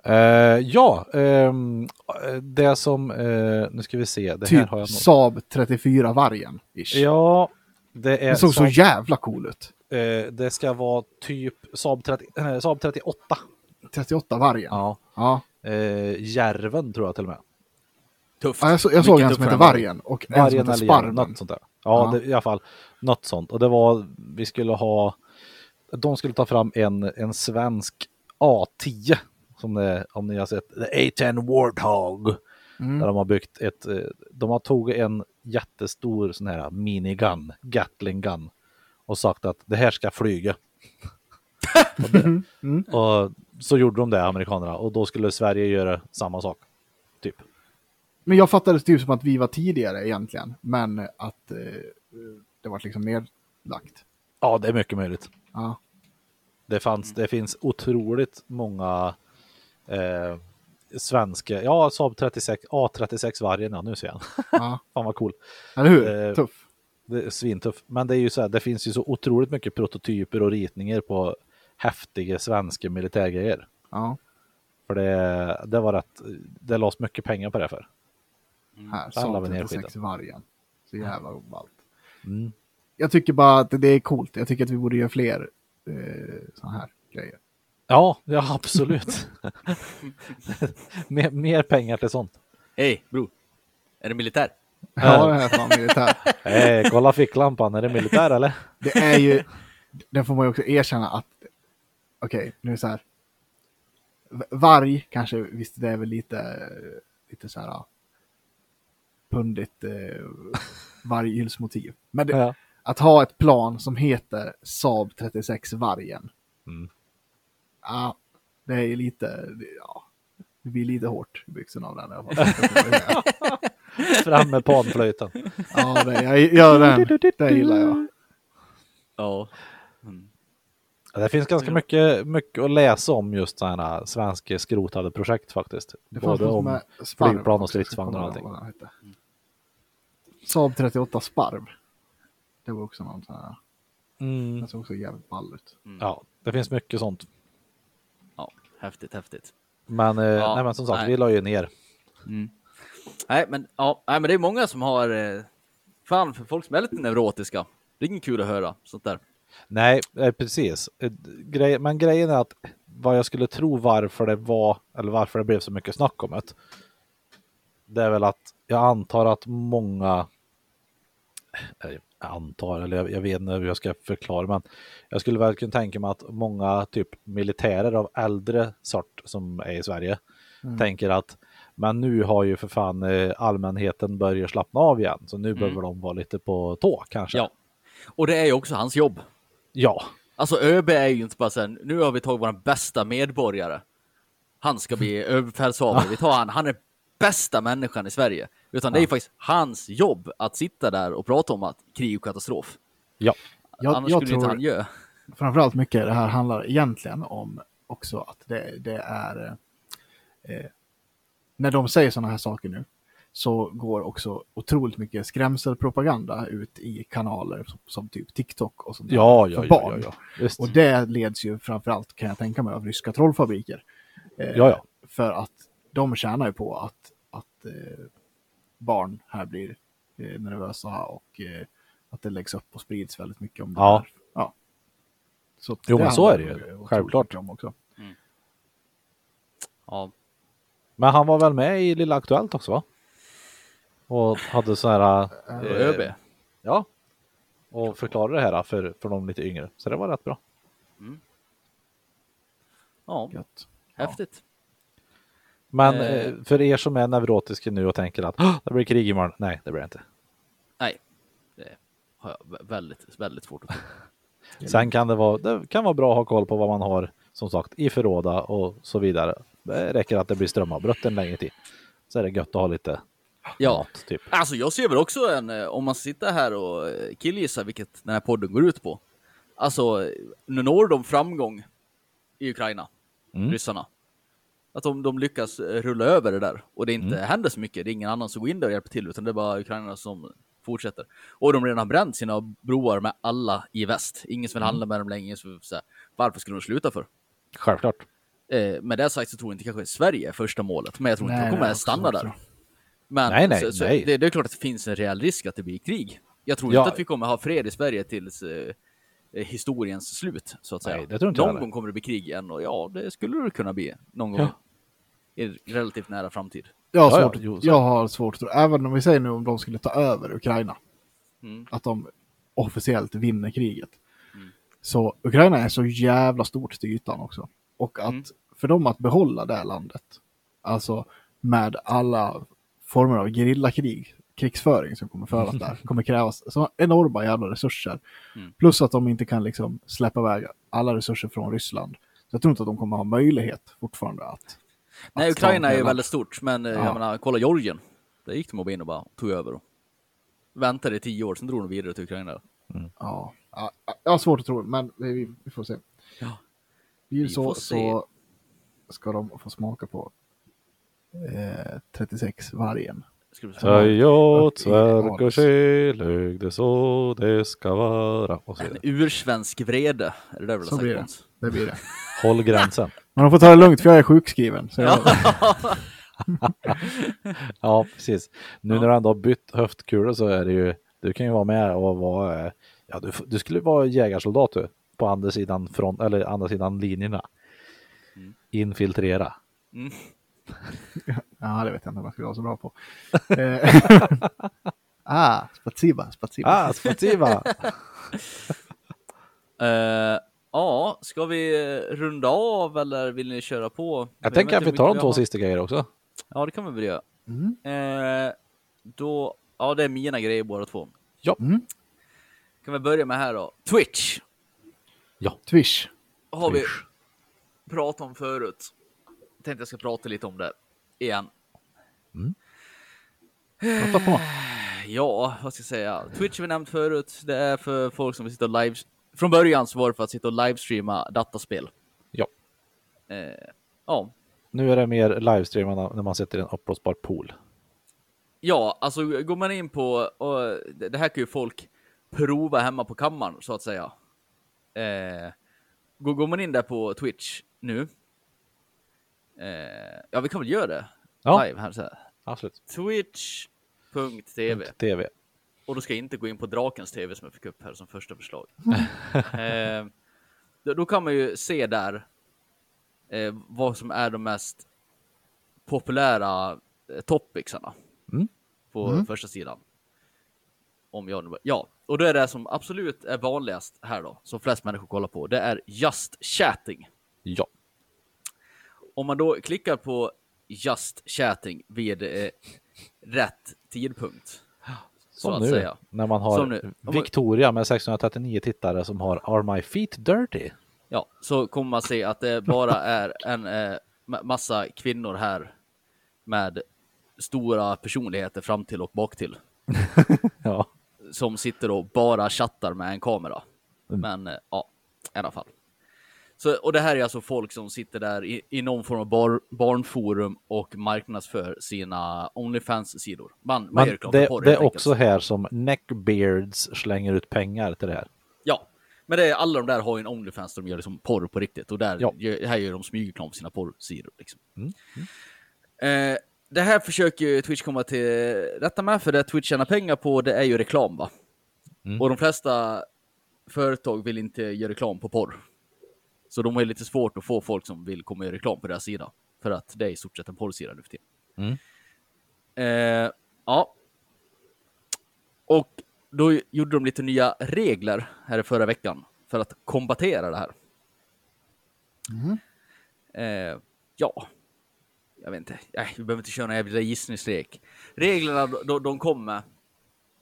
Eh, ja, ehm, det som, eh, nu ska vi se, det här Typ har jag nog. Saab 34 Vargen. Ish. Ja, det är det såg så Saab- jävla cool ut. eh, det ska vara typ Saab, 30, eh, Saab 38. 38 Vargen. Ja. Ja. Järven tror jag till och med. Tufft. Ja, jag, så, jag såg en som än Vargen och en som Vargen eller Järven, Sparven. något sånt där. Ja, Ja. Det, i alla fall något sånt. Och det var, vi skulle ha, de skulle ta fram en, en svensk A10. Som det, om ni har sett, The A10 Warthog. Mm. Där de har byggt ett, eh, de har tagit en jättestor sån här minigun, Gatling gun. Och sagt att det här ska flyga. [laughs] och, det, Mm. och så gjorde de det, amerikanerna. Och då skulle Sverige göra samma sak. Typ. Men jag fattade det typ som att vi var tidigare egentligen, men att eh, det var liksom nedlagt. Ja, det är mycket möjligt. Ja. Det, fanns, det finns otroligt många eh, svenska, ja Saab 36, A36 vargen, ja nu ser jag. ja. [laughs] Fan vad cool. Eller hur? Eh, Tuff. Det är svintuff. Men det är ju så här, det finns ju så otroligt mycket prototyper och ritningar på häftiga svenska militärgrejer. Ja. För det, det var rätt, det lades mycket pengar på det för. Här, Där la Saab vi ner 36 skiten. Vargen. Så jävla ballt. Mm. Jag tycker bara att det är coolt. Jag tycker att vi borde göra fler eh, sådana här grejer. Ja, ja absolut. [laughs] mer, mer pengar till sånt. Hej, bror. Är det militär? Ja, det här är fan militär. Hey, [laughs] kolla ficklampan, är det militär eller? Det är ju, den får man ju också erkänna att, okej, nu är det så här. Varg kanske, visst det är väl lite, lite så här ja, pundigt eh, varghyllsmotiv. Men det, Ja. att ha ett plan som heter Saab 36 Vargen. Mm. Ja, det är lite, ja, det blir lite hårt i byxorna av den. i alla fall. [laughs] Fram med panflöjten. ja, det, jag gör den. Det gillar jag. Ja. Mm. Ja, Det finns ganska mycket, mycket att läsa om just sådana här svenska skrotade projekt faktiskt. Det Både om flygplan och stridsvagnar och allting. Saab 38 Sparv. Det var också någon sån här, mm, den såg också jävligt ball ut. Ja, det finns mycket sånt. Häftigt, häftigt. Men, eh, Ja, nej, men som sagt, nej. vi la ju ner. Nej, men, ja, nej, men det är många som har... Eh, fan, för folk som är lite neurotiska. Det är inget kul att höra sånt där. Nej, eh, precis. Grej, men grejen är att vad jag skulle tro varför det var, eller varför det blev så mycket snack om det. Det är väl att jag antar att många, antar, eller jag, jag vet inte hur jag ska förklara, men jag skulle väl kunna tänka mig att många typ militärer av äldre sort som är i Sverige tänker att men nu har ju för fan eh, allmänheten börjat slappna av igen, så nu behöver de vara lite på tå kanske. Ja. Och det är ju också hans jobb. ja. Alltså ÖB är ju inte bara sen, nu har vi tagit vår bästa medborgare. Han ska bli överbefälhavare. [laughs] Vi tar han, han är bästa människan i Sverige. Utan det är faktiskt hans jobb att sitta där och prata om att krig och katastrof. Ja. Jag, Annars jag skulle inte tror han göra. framförallt mycket det här handlar egentligen om också att det, det är eh, när de säger sådana här saker nu så går också otroligt mycket skrämselpropaganda ut i kanaler som, som typ TikTok och sånt där Ja, ja, för ja, barn. ja, ja. Och det leds ju framförallt kan jag tänka mig av ryska trollfabriker. Eh, Ja, ja. För att de tjänar ju på att, att eh, barn här blir eh, nervösa och eh, att det läggs upp och sprids väldigt mycket om det Ja. här. Ja. Så Jo, men så är det ju. Självklart. Om också. Ja. Men han var väl med i Lilla Aktuellt också va? Och hade så här... Eh, ÖB. Ja. Och förklarade det här för, för de lite yngre. Så det var rätt bra. Ja, Gött. häftigt. Men Eh. eh, för er som är neurotiska nu och tänker att "Åh, det blir krig imorgon. Nej, det blir det inte. Nej, det har jag vä- väldigt, väldigt svårt att tro. [laughs] Sen kan det vara, det kan vara bra att ha koll på vad man har som sagt i förråda och så vidare. Det räcker att det blir strömavbrott en längre tid. Så är det gött att ha lite Ja, mat typ. alltså jag ser väl också en, eh, om man sitter här och eh, killgissar vilket den här podden går ut på. Alltså, nu når de framgång i i Ukraina, Mm. ryssarna. Att de, de lyckas eh, rulla över det där och det inte Mm. händer så mycket. Det är ingen annan som går in där och hjälper till utan det är bara ukrainarna som fortsätter. Och de har redan bränt sina broar med alla i väst. Ingen som vill Mm. handla med dem längre. vill säga, Varför skulle de sluta för? Självklart. Eh, med det sagt så tror jag inte kanske Sverige är första målet, men jag tror inte Nej, de kommer nej, stanna också, där. Men Nej, nej, så, så nej. Det, det är klart att det finns en reell risk att det blir krig. Jag tror Ja. inte att vi kommer ha fred i Sverige tills eh, historiens slut, så att säga. Nej, inte någon gång kommer det bli krig igen och ja, det skulle det kunna bli någon gång Ja. I relativt nära framtid. Jag har, Ja, ja, svårt, jo, så. jag har svårt att tro, även om vi säger nu om de skulle ta över Ukraina, Mm. att de officiellt vinner kriget. Mm. Så Ukraina är så jävla stort till ytan också. Och att Mm. för dem att behålla det här landet, alltså med alla former av gerillakrig, krigsföring som kommer föras där, [laughs] kommer krävas så enorma jävla resurser. Mm. Plus att de inte kan liksom släppa iväg alla resurser från Ryssland. Så jag tror inte att de kommer ha möjlighet fortfarande att... Nej, Ukraina är ju väldigt stort, men eh, Ja. jag menar, kolla Georgien. Där gick de bara in och bara tog över. Och väntade i tio år, sen drog de vidare till Ukraina. Ja, ja, jag har svårt att tro det, men vi, vi får se. Ja. Vi så, får se. så ska de få smaka på eh, 36 vargen. Säg åt sverk och kärlek, det så det ska vara. Och så En ursvensk vrede, är det där du Så har blir det. Det blir det. Håll gränsen. [laughs] Men de får ta det lugnt för jag är sjukskriven. Så jag, Ja, [laughs] precis. Nu när du ändå har bytt höftkula så är det ju, du kan ju vara med och vara, eh, ja du, du skulle vara jägarsoldat du, på andra sidan front, eller andra sidan linjerna. Mm. Infiltrera. Mm. [laughs] ja, det vet jag inte om jag skulle vara så bra på. [laughs] Eh, ah, spatsiba, spatsiba. Ah, spatsiva! Eh, ja, ska vi eh, runda av eller vill ni köra på? Jag tänker att vi tar de två sista grejer också. Ja, det kan vi väl göra. Mm. Eh, då, ja, det är mina grejer båda två. Ja. Mm. Kan vi börja med här då? Twitch Twish. har vi Twitch. pratat om förut. Tänkte jag ska prata lite om det igen. Prata på. Ja, vad ska jag säga? Twitch har vi nämnt förut. Det är för folk som vill sitta och live... Från början så var det för att sitta och livestreama dataspel. Ja. Eh, ja, Nu är det mer livestreamarna när man sätter en uppblåsbar pool. Ja, alltså går man in på, det här kan ju folk prova hemma på kammaren så att säga. Eh, går, går man in där på Twitch nu. Eh, ja, vi kan väl göra det Ja. live här så här. Absolut. Twitch.tv. TV. Och då ska jag inte gå in på Drakens TV som jag fick upp här som första förslag. [laughs] eh, då, då kan man ju se där eh, vad som är de mest populära eh, topicsarna Mm. på Mm. första sidan. Om jag nu, ja, och då är det som absolut är vanligast här då, som flest människor kollar på, det är just chatting. Ja. Om man då klickar på just chatting vid eh, rätt tidpunkt. Så Som nu, säga. när man har Victoria med 639 tittare som har Are My Feet Dirty? Ja, så kommer man se att det bara är en eh, ma- massa kvinnor här med stora personligheter fram till och bak till [laughs] Ja. som sitter och bara chattar med en kamera. Mm. Men eh, ja, i alla fall. Så, och det här är alltså folk som sitter där i, i någon form av bar, barnforum och marknadsför sina Onlyfans-sidor. Man, man gör det, för porr, det är också här som Neckbeards slänger ut pengar till det här. Ja, men det är, alla de där har ju en Onlyfans där de gör liksom porr på riktigt. Och där, Ja. gör, här gör de smygreklam på sina porrsidor. Liksom. Mm, Eh, det här försöker ju Twitch komma till rätta med, för det Twitch tjänar pengar på, det är ju reklam va? Mm. Och de flesta företag vill inte göra reklam på porr. Så de har lite svårt att få folk som vill komma göra reklam på deras sida. För att det är i stort sett en porrsida nu för tiden. Mm. Eh, ja. Och då gjorde de lite nya regler här i förra veckan för att kombatera det här. Mhm. Eh, ja, jag vet inte. Nej, vi behöver inte köra någon jävla gissningslek. Reglerna de, de kom med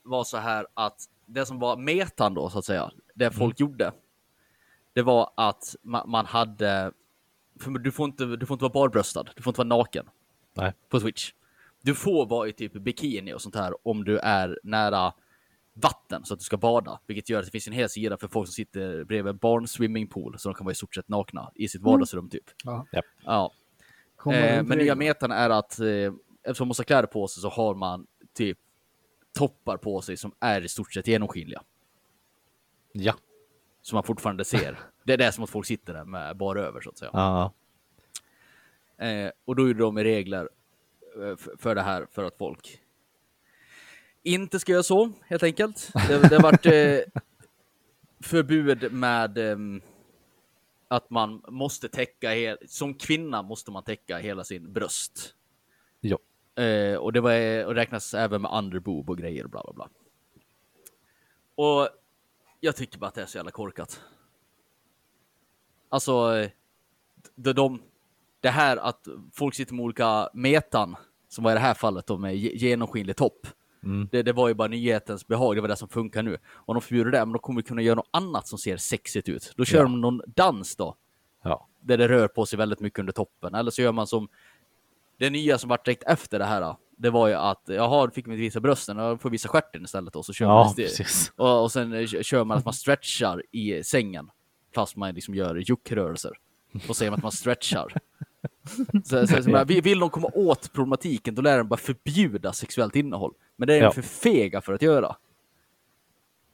var så här att det som var metan då så att säga, det folk gjorde, det var att ma- man hade, för du får inte, du får inte vara barbröstad, du får inte vara naken Nej. på Twitch. Du får vara i typ bikini och sånt här om du är nära vatten så att du ska bada, vilket gör att det finns en hel sida för folk som sitter bredvid barnswimmingpool så de kan vara i stort sett nakna i sitt vardagsrum typ. Ja. Japp. Ja. Kommer Eh, men nya metan är att eh, eftersom man måste ha kläder på sig så har man typ toppar på sig som är i stort sett genomskinliga. Ja. Som man fortfarande ser. [laughs] Det är det som att folk sitter där med bara över så att säga. Ja. Eh, och då gjorde de regler eh, för det här för att folk inte ska göra så helt enkelt. Det, det har varit eh, förbud med ehm, att man måste täcka, som kvinna måste man täcka hela sin bröst. Ja. Eh, och det var, och räknas även med underboob och grejer bla bla bla. Och jag tycker bara att det är så jävla korkat. Alltså, eh, de, de, det här att folk sitter med olika metan, som var i det här fallet då med ge- genomskinlig topp. Mm. Det, det var ju bara nyhetens behag, det var det som funkar nu. Om de förbjuder det, men då kommer vi kunna göra något annat som ser sexigt ut. Då kör Ja. de någon dans då, Ja. där det rör på sig väldigt mycket under toppen. Eller så gör man som det nya som vart direkt efter det här. Det var ju att, jaha, då fick vi inte visa brösten, då får vi visa stjärten istället. Och så kör man Ja, precis. och, och sen eh, kör man att man stretchar i sängen. Fast man liksom gör juckrörelser. Då säger man att man stretchar. [laughs] Så, så, så, men vill de komma åt problematiken, då lär de bara förbjuda sexuellt innehåll. Men det är de Ja. för fega för att göra.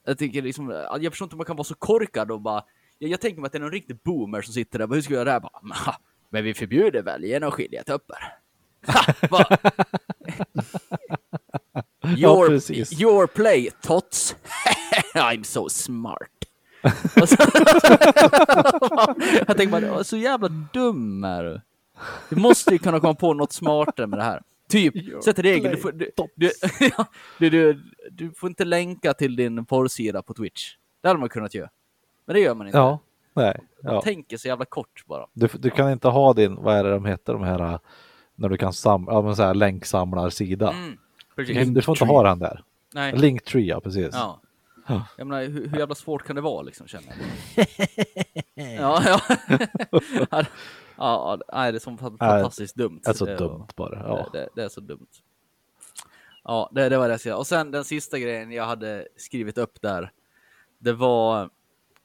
Jag tycker liksom, jag förstår inte hur man kan vara så korkad och bara, jag, jag tänker mig att det är någon riktig boomer som sitter där, bara, hur ska vi göra det här? Bara, "Men, ha, men vi förbjuder väl genomskinliga tuppar? [laughs] [laughs] Your, precis. your play, tots. [laughs] I'm so smart. Så, [laughs] jag tänker bara, så jävla dum är du. Du måste ju kunna komma på något smartare med det här. Typ, sätt regel. Du får, du, du, ja, du, du, du får inte länka till din porrsida på Twitch. Det hade man kunnat göra. Men det gör man inte. Ja. Nej. Man Ja. tänker så jävla kort bara. Du, du kan inte ha din, vad är det de heter, de här när du kan samla, ja men så här länksamlarsida. Mm, Du, precis. kan- du får inte ha den där. Nej. Linktree, ja precis. Ja. Ja. Jag menar, hur, hur jävla svårt kan det vara liksom, känner jag. [laughs] ja, ja. ja, ja, nej, det är så fantastiskt dumt. Det är så Det dumt bara. Ja. Det, det, det är så dumt. Ja, det, det var det jag skulle säga. Och sen den sista grejen jag hade skrivit upp där. Det var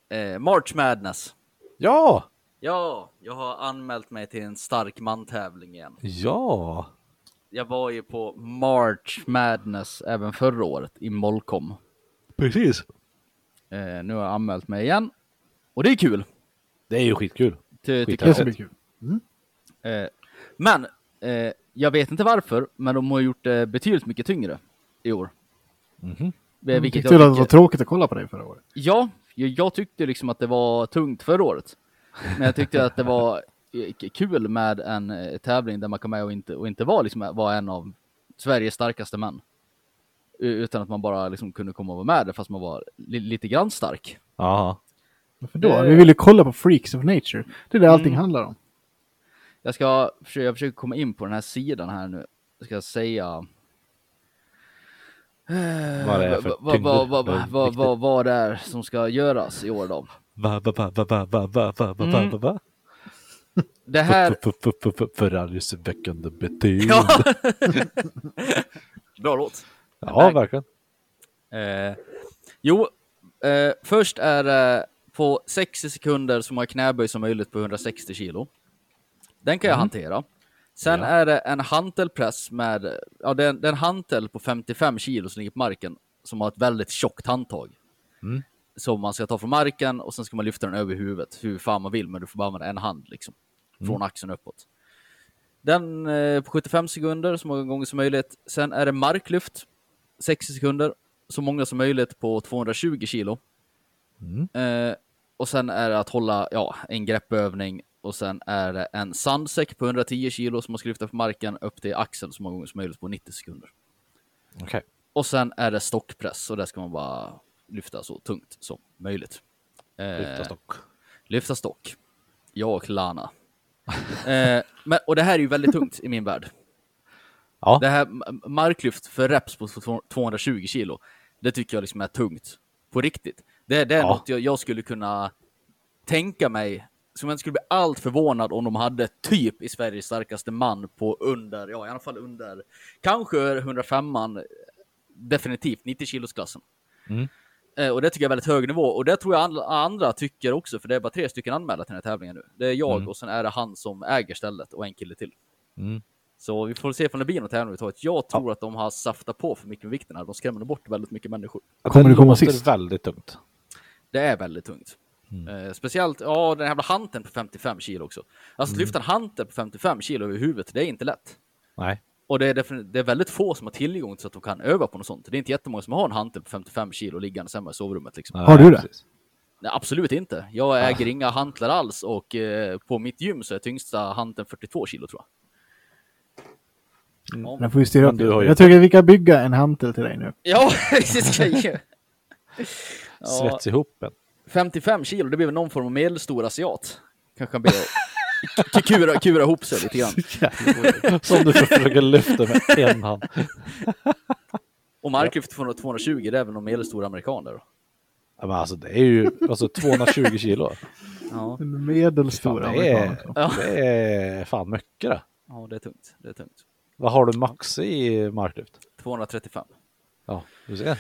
eh, March Madness. ja! Ja, jag har anmält mig till en stark mantävling igen. Ja! Jag var ju på March Madness även förra året i Molkom. Precis. Eh, nu har jag anmält mig igen. Och det är kul. Det är ju skitkul. Ty, Skit tycker Det bli kul. Eh, men eh, jag vet inte varför, men de har gjort det betydligt mycket tyngre i år. Mhm. Eh, Jag Vilket tyckte jag det var tråkigt att kolla på dig förra året. ja, jag, jag tyckte liksom att det var tungt förra året. Men jag tyckte att det var eh, kul med en eh, tävling där man kan med och inte, och inte vara liksom, var en av Sveriges starkaste män. Utan att man bara liksom kunde komma och vara med där fast man var li, lite grann stark. Ja. Varför då? Eh. Vi vill ju kolla på Freaks of Nature. Det är det allting Mm. handlar om. Jag ska försöka, jag försöker komma in på den här sidan här nu. Jag ska säga... Eh, Vad det är för vad- vad- vad- vad- Vad vad- Vad det är som ska göras i år då. Va, va, va, va, va, va, va, va, va, Mm. va, va. Det här... Förargelseväckande betyg. Ja. [laughs] Bra låt. Ja, verkligen. Eh, jo, eh, först är det på 60 sekunder som har knäböj som möjligt på 160 kilo. Den kan jag hantera. Sen Ja. är det en hantelpress med, ja det är, en- det är en hantel på 55 kilo som ligger på marken som har ett väldigt tjockt handtag. Mm. Som man ska ta från marken och sen ska man lyfta den över huvudet hur fan man vill men du får bara använda en hand liksom. Från axeln uppåt. Den eh, på 75 sekunder så många gånger som möjligt. Sen är det marklyft 60 sekunder så många som möjligt på 220 kilo. Mm. Eh, och sen är det att hålla ja, en greppövning och sen är det en sandsäck på 110 kilo som man ska lyfta från marken upp till axeln så många gånger som möjligt på 90 sekunder. Okej. Och sen är det stockpress och där ska man bara lyfta så tungt som möjligt. Eh, Lyfta stock. Lyfta stock. Jag och Lana. eh, men, och det här är ju väldigt tungt i min värld. Ja. Det här marklyft för reps på två- 220 kilo, det tycker jag liksom är tungt. På riktigt. Det, det är Ja. något jag, jag skulle kunna tänka mig, som jag inte skulle bli allt förvånad om de hade typ i Sveriges starkaste man på under, ja i alla fall under, kanske 105 man, definitivt 90 kilosklassen. Mm. Eh, och det tycker jag är väldigt hög nivå. Och det tror jag andra, andra tycker också, för det är bara tre stycken anmälda till den här tävlingen nu. Det är jag Mm. och sen är det han som äger stället och en kille till. Mm. Så vi får se om det blir någon tävling överhuvudtaget. Jag tror att de har saftat på för mycket med vikten här. De skrämmer bort väldigt mycket människor. Kommer det komma sist? väldigt tungt. Det är väldigt tungt. Mm. Eh, speciellt, ja, den jävla hanteln på 55 kilo också. Alltså Mm. lyfta en hantel på 55 kilo över huvudet, det är inte lätt. Nej. Och det är, det är väldigt få som har tillgång till så att de kan öva på något sånt. Det är inte jättemånga som har en hantel på 55 kilo liggande hemma i sovrummet. Liksom. Har du det? Nej, absolut inte. Jag äger inga hantlar alls och eh, på mitt gym så är tyngsta hanteln 42 kilo tror jag. Ja, Den får ju styra upp. du har ju- Jag tycker vi kan bygga en hantel till dig nu. ja [laughs] precis. ska jag. Ja, Svets ihop en. 55 kilo, det blir väl någon form av medelstor asiat. Kanske han ber k- kura, kura ihop sig lite grann. [laughs] Som du försöker lyfta med en hand. Och marklyft från 220, det är väl någon medelstor amerikan där då. Ja, men alltså det är ju alltså 220 kilo. Ja, En Fan, medelstor det, är, också. det är fan mycket det. ja det är tungt. Det är tungt. Vad har du max i marklyft? 235. Ja, du ser.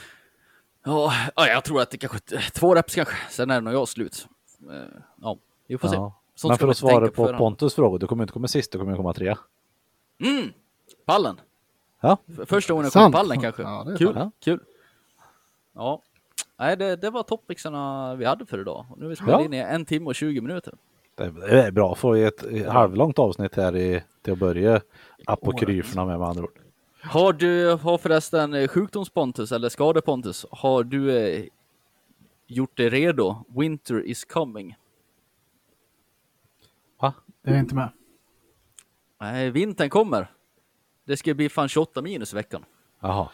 Ja, ja, jag tror att det kanske två reps kanske. Sen är det nog jag slut. Eh, Ja, vi får se. Sånt Men för att svara på förhand. Pontus fråga, du kommer inte komma sist, du kommer komma trea. Mm, pallen. Ja, Första gången jag kom på pallen kanske. Ja, kul, sant. kul. Ja, nej det, det var topicserna vi hade för idag. Nu har vi spelat Ja. in i en timme och 20 minuter. det är, bra att få ett halvlångt avsnitt här i, till att börja apokryferna med med andra ord. Har du, har förresten eh, sjukdomspontus eller skadepontus, har du eh, gjort dig redo? Winter is coming. Jag är inte med. Nej, vintern kommer. Det ska bli fan 28 minus i veckan. Jaha.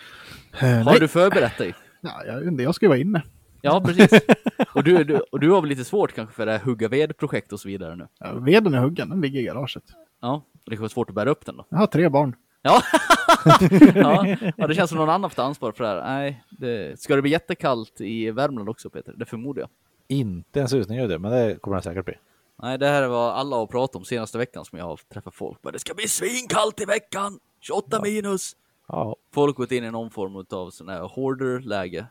Eh, Har nej. du förberett dig? [laughs] Ja, jag, jag ska ju vara inne. Ja, precis. [laughs] Och du, du, och du har väl lite svårt kanske för det här hugga ved-projekt och så vidare nu? Ja, veden är huggen, den ligger i garaget. Ja, det kan vara svårt att bära upp den då. Jag har tre barn. Ja, [laughs] ja. ja det känns som någon annan får ta ansvar för det här. Nej, det... ska det bli jättekallt i Värmland också Peter? Det förmodar jag. Inte en susning gör det, men det kommer det säkert bli. Nej, det här är vad alla har pratat om senaste veckan som jag har träffat folk. Men det ska bli svinkallt i veckan! 28 minus! Ja, Folk har gått in i någon form av sån här hoarder-läge.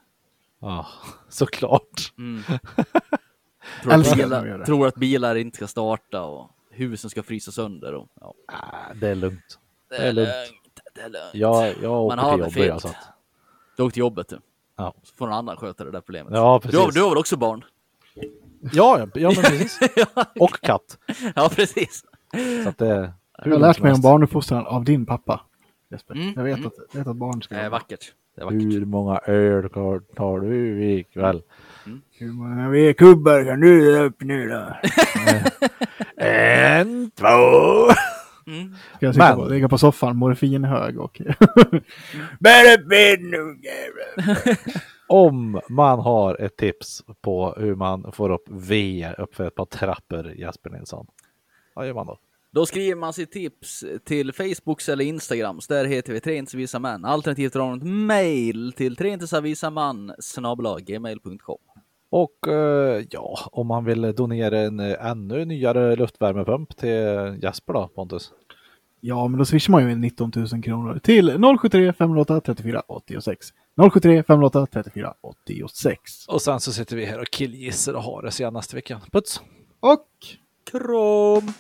ja såklart. Mm. [laughs] Tror, att bilar, tror att bilar inte ska starta och husen ska frysa sönder. Och, ja. Ah, det är lugnt. Det är lugnt. Det är lugnt. Jag, jag åker Man har till jobbet. fel. Jag, så att, Du åker till jobbet du. ja. Så får någon annan sköta det där problemet. ja, du, har, precis. du har väl också barn? Ja, ja, ja, men precis. [laughs] Och katt. ja, precis. Så att det, Jag har lärt mig om barnuppfostran av din pappa. Jesper. Mm, Jag vet mm. att, jag vet att barn ska Det är vackert. Det är vackert. Hur många öl tar du ikväll? Hur många vedkubbar kan du dra upp nu då? [laughs] En, två. Mm. Ska jag sitta Men- på, ligga på soffan, morfinhög och... [laughs] Bär upp veden nu jävlar! Om man har ett tips på hur man får upp V upp för ett par trappor, Jesper Nilsson. Vad gör man då? Då skriver man sitt tips till Facebooks eller Instagrams. Där heter vi Tre inte så visa män. Alternativt drar man ett mail till treintesavisaman gmail.com. Och eh, ja, om man vill donera en ännu nyare luftvärmepump till Jesper då, Pontus? Ja, men då swishar man ju in 19 000 kronor till 073 508 34 86. 073 508 34 86. Och sen så sitter vi här och killgissar och har det senaste veckan. Puts! Och Kram!